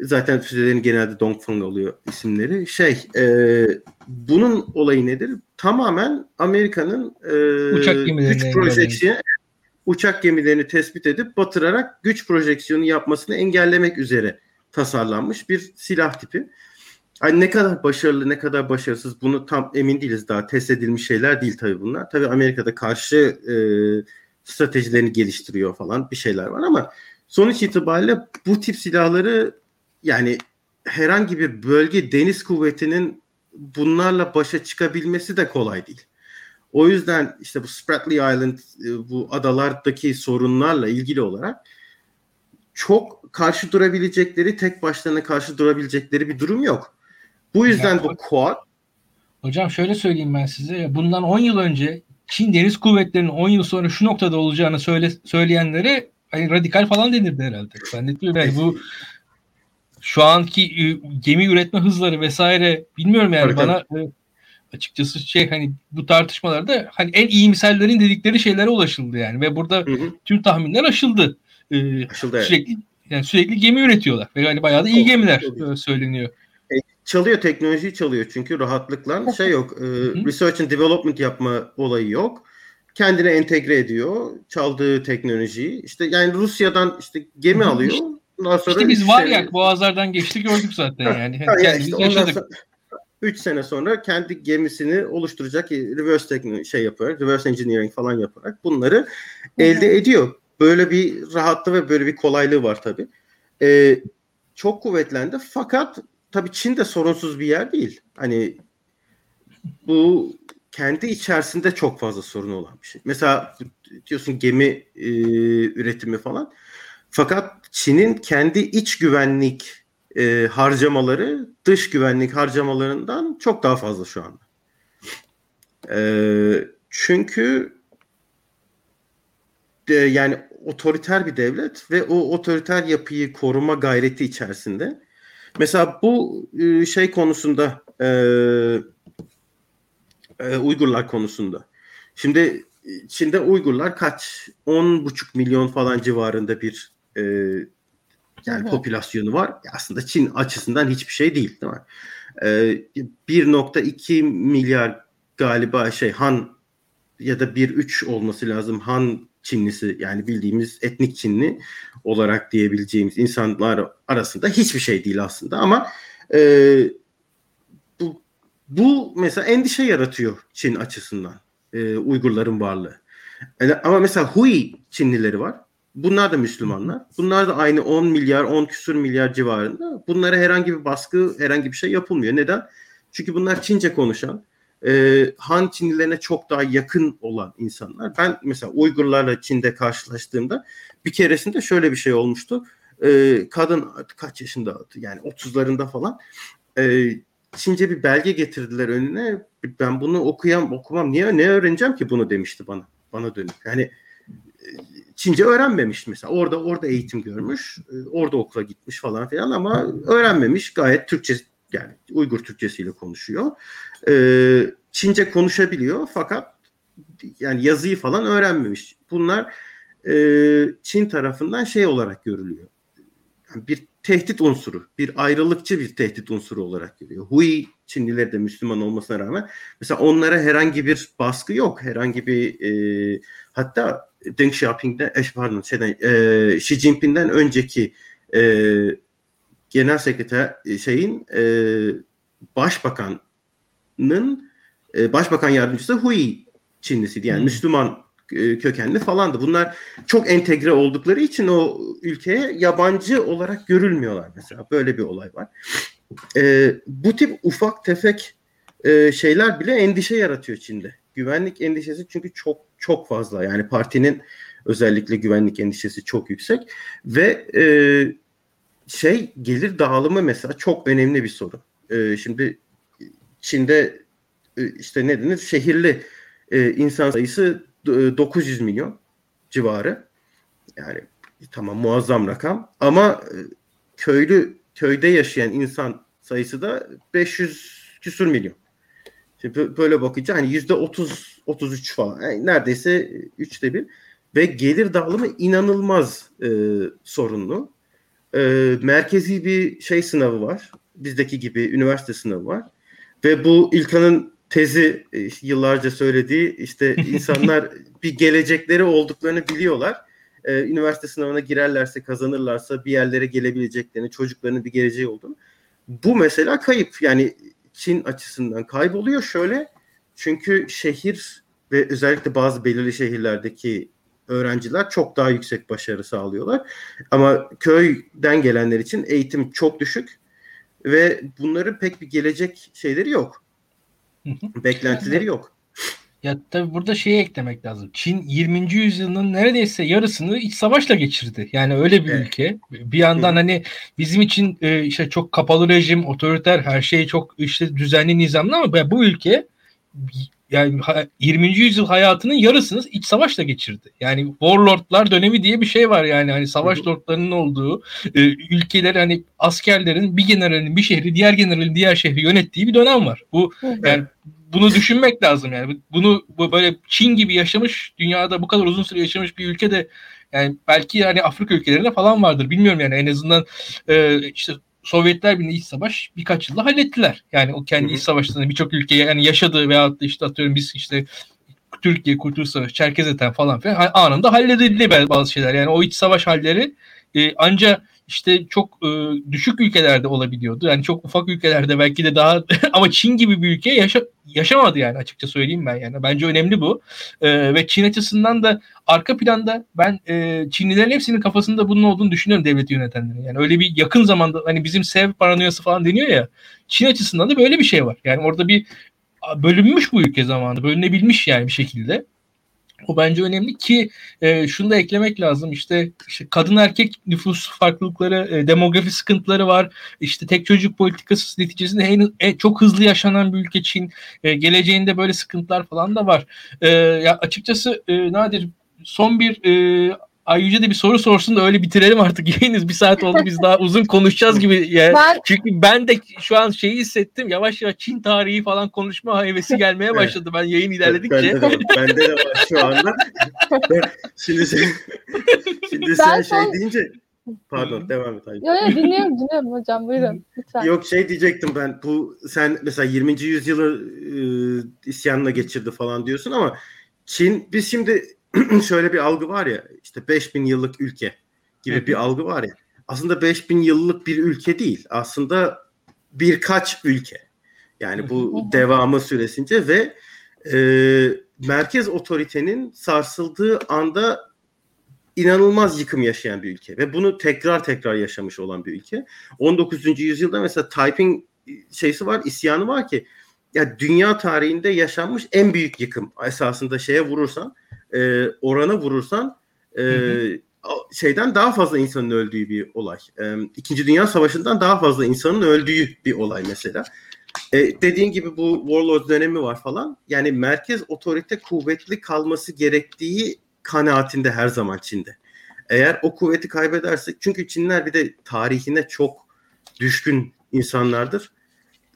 Zaten füzelerin genelde Dongfeng oluyor isimleri. Şey, e, bunun olayı nedir? Tamamen Amerika'nın e, Uçak güç projeksiyonu uçak gemilerini tespit edip batırarak güç projeksiyonu yapmasını engellemek üzere tasarlanmış bir silah tipi. Hani ne kadar başarılı ne kadar başarısız bunu tam emin değiliz daha test edilmiş şeyler değil tabii bunlar. Tabii Amerika'da karşı e, stratejilerini geliştiriyor falan bir şeyler var ama sonuç itibariyle bu tip silahları yani herhangi bir bölge deniz kuvvetinin bunlarla başa çıkabilmesi de kolay değil. O yüzden işte bu Spratly Island e, bu adalardaki sorunlarla ilgili olarak çok karşı durabilecekleri tek başlarına karşı durabilecekleri bir durum yok. Bu yüzden ya, bu Quad Hocam şöyle söyleyeyim ben size. Bundan 10 yıl önce Çin Deniz Kuvvetleri'nin 10 yıl sonra şu noktada olacağını söyle, söyleyenlere hani radikal falan denirdi herhalde. Zannetmiyorum yani bu şu anki e, gemi üretme hızları vesaire bilmiyorum yani Harika. bana e, açıkçası şey hani bu tartışmalarda hani en iyi misallerin dedikleri şeylere ulaşıldı yani ve burada hı hı. tüm tahminler aşıldı. Ee, aşıldı sürekli evet. yani sürekli gemi üretiyorlar ve yani bayağı da iyi gemiler çok, söyleniyor. E, çalıyor teknolojiyi çalıyor çünkü rahatlıkla şey yok. E, research and development yapma olayı yok. Kendine entegre ediyor çaldığı teknolojiyi. İşte yani Rusya'dan işte gemi alıyor. Ondan sonra işte biz var ya şey... boğazlardan geçti gördük zaten yani. yani kendimiz işte yaşadık. Sonra, 3 sene sonra kendi gemisini oluşturacak reverse teknoloji şey yapıyor, reverse engineering falan yaparak bunları elde ediyor. Böyle bir rahatlığı ve böyle bir kolaylığı var tabii. Ee, çok kuvvetlendi fakat tabii Çin de sorunsuz bir yer değil. Hani bu kendi içerisinde çok fazla sorun olan bir şey. Mesela diyorsun gemi e, üretimi falan. Fakat Çin'in kendi iç güvenlik e, harcamaları dış güvenlik harcamalarından çok daha fazla şu anda. E, çünkü de, yani otoriter bir devlet ve o otoriter yapıyı koruma gayreti içerisinde. Mesela bu e, şey konusunda e, e, Uygurlar konusunda. Şimdi Çin'de Uygurlar kaç? 10,5 milyon falan civarında bir e, yani evet. popülasyonu var. Aslında Çin açısından hiçbir şey değil değil mi? Ee, 1.2 milyar galiba şey Han ya da 1.3 olması lazım Han Çinlisi yani bildiğimiz etnik Çinli olarak diyebileceğimiz insanlar arasında hiçbir şey değil aslında ama e, bu, bu mesela endişe yaratıyor Çin açısından e, Uygurların varlığı. Yani, ama mesela Hui Çinlileri var. Bunlar da Müslümanlar. Bunlar da aynı 10 milyar, 10 küsur milyar civarında. Bunlara herhangi bir baskı, herhangi bir şey yapılmıyor. Neden? Çünkü bunlar Çince konuşan, e, Han Çinlilerine çok daha yakın olan insanlar. Ben mesela Uygurlarla Çin'de karşılaştığımda bir keresinde şöyle bir şey olmuştu. E, kadın kaç yaşında yani 30'larında falan e, Çince bir belge getirdiler önüne. Ben bunu okuyam okumam. Niye ne öğreneceğim ki bunu demişti bana. Bana dönüp. Yani Çince öğrenmemiş mesela. Orada orada eğitim görmüş. E, orada okula gitmiş falan filan ama öğrenmemiş. Gayet Türkçe yani Uygur Türkçesiyle konuşuyor. Ee, Çince konuşabiliyor fakat yani yazıyı falan öğrenmemiş. Bunlar e, Çin tarafından şey olarak görülüyor. Yani bir tehdit unsuru, bir ayrılıkçı bir tehdit unsuru olarak görüyor. Hui Çinliler de Müslüman olmasına rağmen mesela onlara herhangi bir baskı yok. Herhangi bir e, hatta Deng Xiaoping'den, eş pardon şeyden, e, Xi Jinping'den önceki e, genel sekreter e, şeyin e, başbakanın e, başbakan yardımcısı Hui Çinlisiydi. Yani hmm. Müslüman kökenli falandı. Bunlar çok entegre oldukları için o ülkeye yabancı olarak görülmüyorlar mesela. Böyle bir olay var. E, bu tip ufak tefek e, şeyler bile endişe yaratıyor Çin'de. Güvenlik endişesi çünkü çok çok fazla. Yani partinin özellikle güvenlik endişesi çok yüksek ve e, şey gelir dağılımı mesela çok önemli bir soru. E, şimdi Çin'de e, işte ne denir şehirli e, insan sayısı 900 milyon civarı. Yani tamam muazzam rakam ama e, köylü köyde yaşayan insan sayısı da 500 küsur milyon. Şimdi böyle bakınca hani yüzde 30 33 falan yani neredeyse üçte bir ve gelir dağılımı inanılmaz e, sorunlu. e, merkezi bir şey sınavı var. Bizdeki gibi üniversite sınavı var. Ve bu İlkan'ın tezi e, yıllarca söylediği işte insanlar bir gelecekleri olduklarını biliyorlar. Ee, üniversite sınavına girerlerse kazanırlarsa bir yerlere gelebileceklerini, çocuklarının bir geleceği olduğunu. Bu mesela kayıp. Yani Çin açısından kayboluyor şöyle. Çünkü şehir ve özellikle bazı belirli şehirlerdeki öğrenciler çok daha yüksek başarı sağlıyorlar. Ama köyden gelenler için eğitim çok düşük ve bunların pek bir gelecek şeyleri yok. Beklentileri yok. Ya tabii burada şeyi eklemek lazım. Çin 20. yüzyılın neredeyse yarısını iç savaşla geçirdi. Yani öyle bir evet. ülke. Bir yandan Hı. hani bizim için e, işte çok kapalı rejim, otoriter, her şey çok işte düzenli nizamlı ama bu ülke yani 20. yüzyıl hayatının yarısını iç savaşla geçirdi. Yani warlordlar dönemi diye bir şey var yani hani savaş lordlarının olduğu e, ülkeler hani askerlerin bir generalin bir şehri diğer generalin diğer şehri yönettiği bir dönem var. Bu yani bunu düşünmek lazım yani. Bunu bu böyle Çin gibi yaşamış dünyada bu kadar uzun süre yaşamış bir ülkede yani belki yani Afrika ülkelerinde falan vardır. Bilmiyorum yani en azından e, işte Sovyetler Birliği iç savaş birkaç yılda hallettiler. Yani o kendi iç savaşlarını birçok ülkeye yani yaşadığı veyahut da işte atıyorum biz işte Türkiye Kurtuluş Savaşı, Çerkezeten falan filan anında halledildi bazı şeyler. Yani o iç savaş halleri e, ancak işte çok e, düşük ülkelerde olabiliyordu. Yani çok ufak ülkelerde belki de daha ama Çin gibi bir ülke yaşa, yaşamadı yani açıkça söyleyeyim ben yani. Bence önemli bu. E, ve Çin açısından da arka planda ben e, Çinlilerin hepsinin kafasında bunun olduğunu düşünüyorum devleti yönetenlerin. Yani öyle bir yakın zamanda hani bizim sev paranoyası falan deniyor ya. Çin açısından da böyle bir şey var. Yani orada bir bölünmüş bu ülke zamanında. Bölünebilmiş yani bir şekilde. O bence önemli ki e, şunu da eklemek lazım işte, işte kadın erkek nüfus farklılıkları, e, demografi sıkıntıları var. İşte tek çocuk politikası neticesinde en, en çok hızlı yaşanan bir ülke Çin. E, geleceğinde böyle sıkıntılar falan da var. E, ya açıkçası e, nadir son bir e, Ay Yüce de bir soru sorsun da öyle bitirelim artık yayınız. Bir saat oldu biz daha uzun konuşacağız gibi. Yani. Ben... Çünkü ben de şu an şeyi hissettim. Yavaş yavaş Çin tarihi falan konuşma hevesi gelmeye başladı. Ben yayın ilerledikçe. Bende de, bende de var şu anda. şimdi sen, şimdi sen şey deyince Pardon devam et. Yok yok dinliyorum dinliyorum hocam buyurun lütfen. Yok şey diyecektim ben bu sen mesela 20. yüzyılı e, isyanla geçirdi falan diyorsun ama Çin biz şimdi şöyle bir algı var ya işte 5000 yıllık ülke gibi bir algı var ya. Aslında 5000 yıllık bir ülke değil. Aslında birkaç ülke. Yani bu devamı süresince ve e, merkez otoritenin sarsıldığı anda inanılmaz yıkım yaşayan bir ülke ve bunu tekrar tekrar yaşamış olan bir ülke. 19. yüzyılda mesela Taiping şeysi var, isyanı var ki ya dünya tarihinde yaşanmış en büyük yıkım esasında şeye vurursan e, orana vurursan e, şeyden daha fazla insanın öldüğü bir olay. E, İkinci Dünya Savaşı'ndan daha fazla insanın öldüğü bir olay mesela. E, dediğin gibi bu Warlord dönemi var falan. Yani merkez otorite kuvvetli kalması gerektiği kanaatinde her zaman Çin'de. Eğer o kuvveti kaybedersek çünkü Çinler bir de tarihine çok düşkün insanlardır.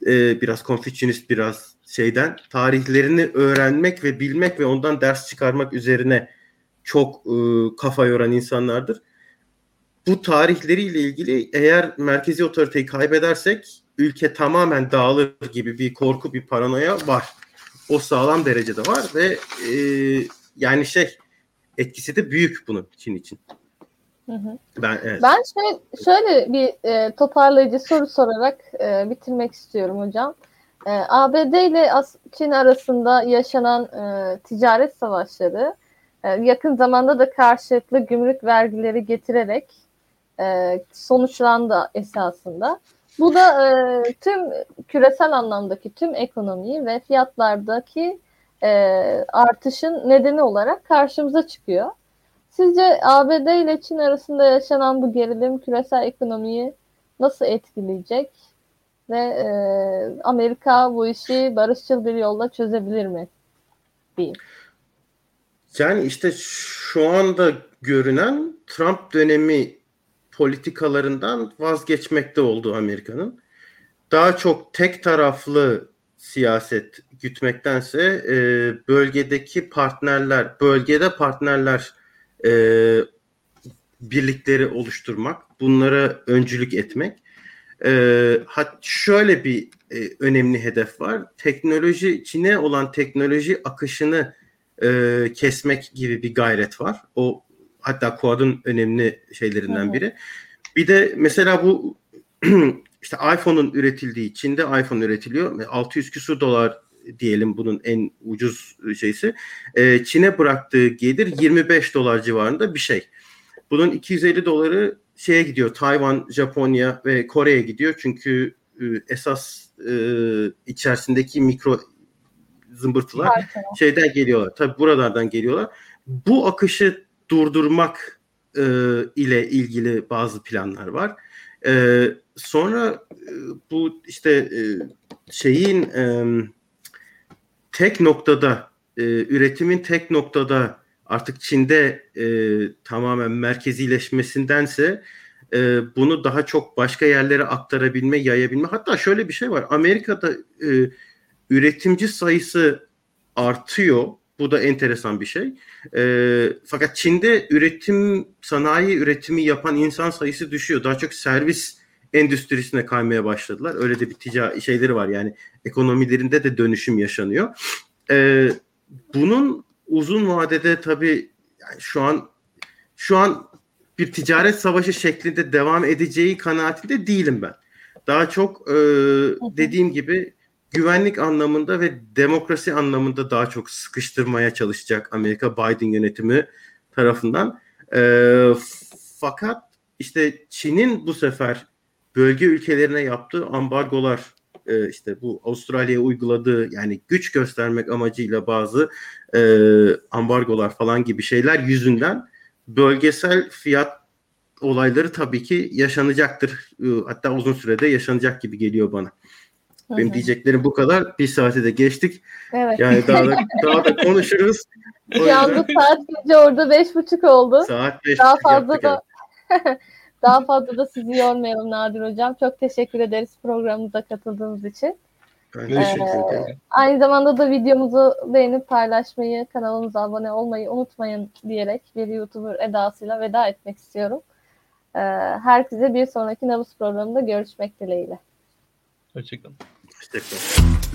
Ee, biraz konfüçyünist biraz şeyden tarihlerini öğrenmek ve bilmek ve ondan ders çıkarmak üzerine çok e, kafa yoran insanlardır. Bu tarihleriyle ilgili eğer merkezi otoriteyi kaybedersek ülke tamamen dağılır gibi bir korku, bir paranoya var. O sağlam derecede var ve e, yani şey etkisi de büyük bunun Çin için. Hı hı. Ben evet. Ben şöyle, şöyle bir e, toparlayıcı soru sorarak e, bitirmek istiyorum hocam. E, ee, ABD ile Çin arasında yaşanan e, ticaret savaşları e, yakın zamanda da karşılıklı gümrük vergileri getirerek e, sonuçlandı esasında. Bu da e, tüm küresel anlamdaki tüm ekonomiyi ve fiyatlardaki e, artışın nedeni olarak karşımıza çıkıyor. Sizce ABD ile Çin arasında yaşanan bu gerilim küresel ekonomiyi nasıl etkileyecek? Ve e, Amerika bu işi barışçıl bir yolla çözebilir mi? Diyeyim. Yani işte şu anda görünen Trump dönemi politikalarından vazgeçmekte oldu Amerika'nın. Daha çok tek taraflı siyaset gütmektense e, bölgedeki partnerler, bölgede partnerler e, birlikleri oluşturmak, bunlara öncülük etmek. E, hat şöyle bir e, önemli hedef var. Teknoloji Çin'e olan teknoloji akışını e, kesmek gibi bir gayret var. O hatta Quad'ın önemli şeylerinden biri. Bir de mesela bu işte iPhone'un üretildiği Çin'de iPhone üretiliyor. 600 küsur dolar diyelim bunun en ucuz şeysi. E, Çin'e bıraktığı gelir 25 dolar civarında bir şey. Bunun 250 doları şeye gidiyor. Tayvan, Japonya ve Kore'ye gidiyor. Çünkü e, esas e, içerisindeki mikro zımbırtılar Harika. şeyden geliyorlar. Tabi buralardan geliyorlar. Bu akışı durdurmak e, ile ilgili bazı planlar var. E, sonra e, bu işte e, şeyin e, tek noktada e, üretimin tek noktada artık Çin'de e, tamamen merkezileşmesindense e, bunu daha çok başka yerlere aktarabilme, yayabilme. Hatta şöyle bir şey var. Amerika'da e, üretimci sayısı artıyor. Bu da enteresan bir şey. E, fakat Çin'de üretim, sanayi üretimi yapan insan sayısı düşüyor. Daha çok servis endüstrisine kaymaya başladılar. Öyle de bir ticari şeyleri var yani ekonomilerinde de dönüşüm yaşanıyor. E, bunun uzun vadede tabii yani şu an şu an bir ticaret savaşı şeklinde devam edeceği kanaatinde değilim ben. Daha çok e, dediğim gibi güvenlik anlamında ve demokrasi anlamında daha çok sıkıştırmaya çalışacak Amerika Biden yönetimi tarafından. E, fakat işte Çin'in bu sefer bölge ülkelerine yaptığı ambargolar e, işte bu Avustralya'ya uyguladığı yani güç göstermek amacıyla bazı e, ambargolar falan gibi şeyler yüzünden bölgesel fiyat olayları tabii ki yaşanacaktır. E, hatta uzun sürede yaşanacak gibi geliyor bana. Hı-hı. Benim diyeceklerim bu kadar. Bir saate de geçtik. Evet. Yani daha da, daha da konuşuruz. Yalnız saat gece orada beş buçuk oldu. Saat beş Daha fazla da Daha fazla da sizi yormayalım Nadir Hocam. Çok teşekkür ederiz programımıza katıldığınız için. Ben. Ee, aynı zamanda da videomuzu beğenip paylaşmayı, kanalımıza abone olmayı unutmayın diyerek bir YouTuber edasıyla veda etmek istiyorum. Ee, herkese bir sonraki Nabız programında görüşmek dileğiyle. Hoşçakalın. Hoşçakalın.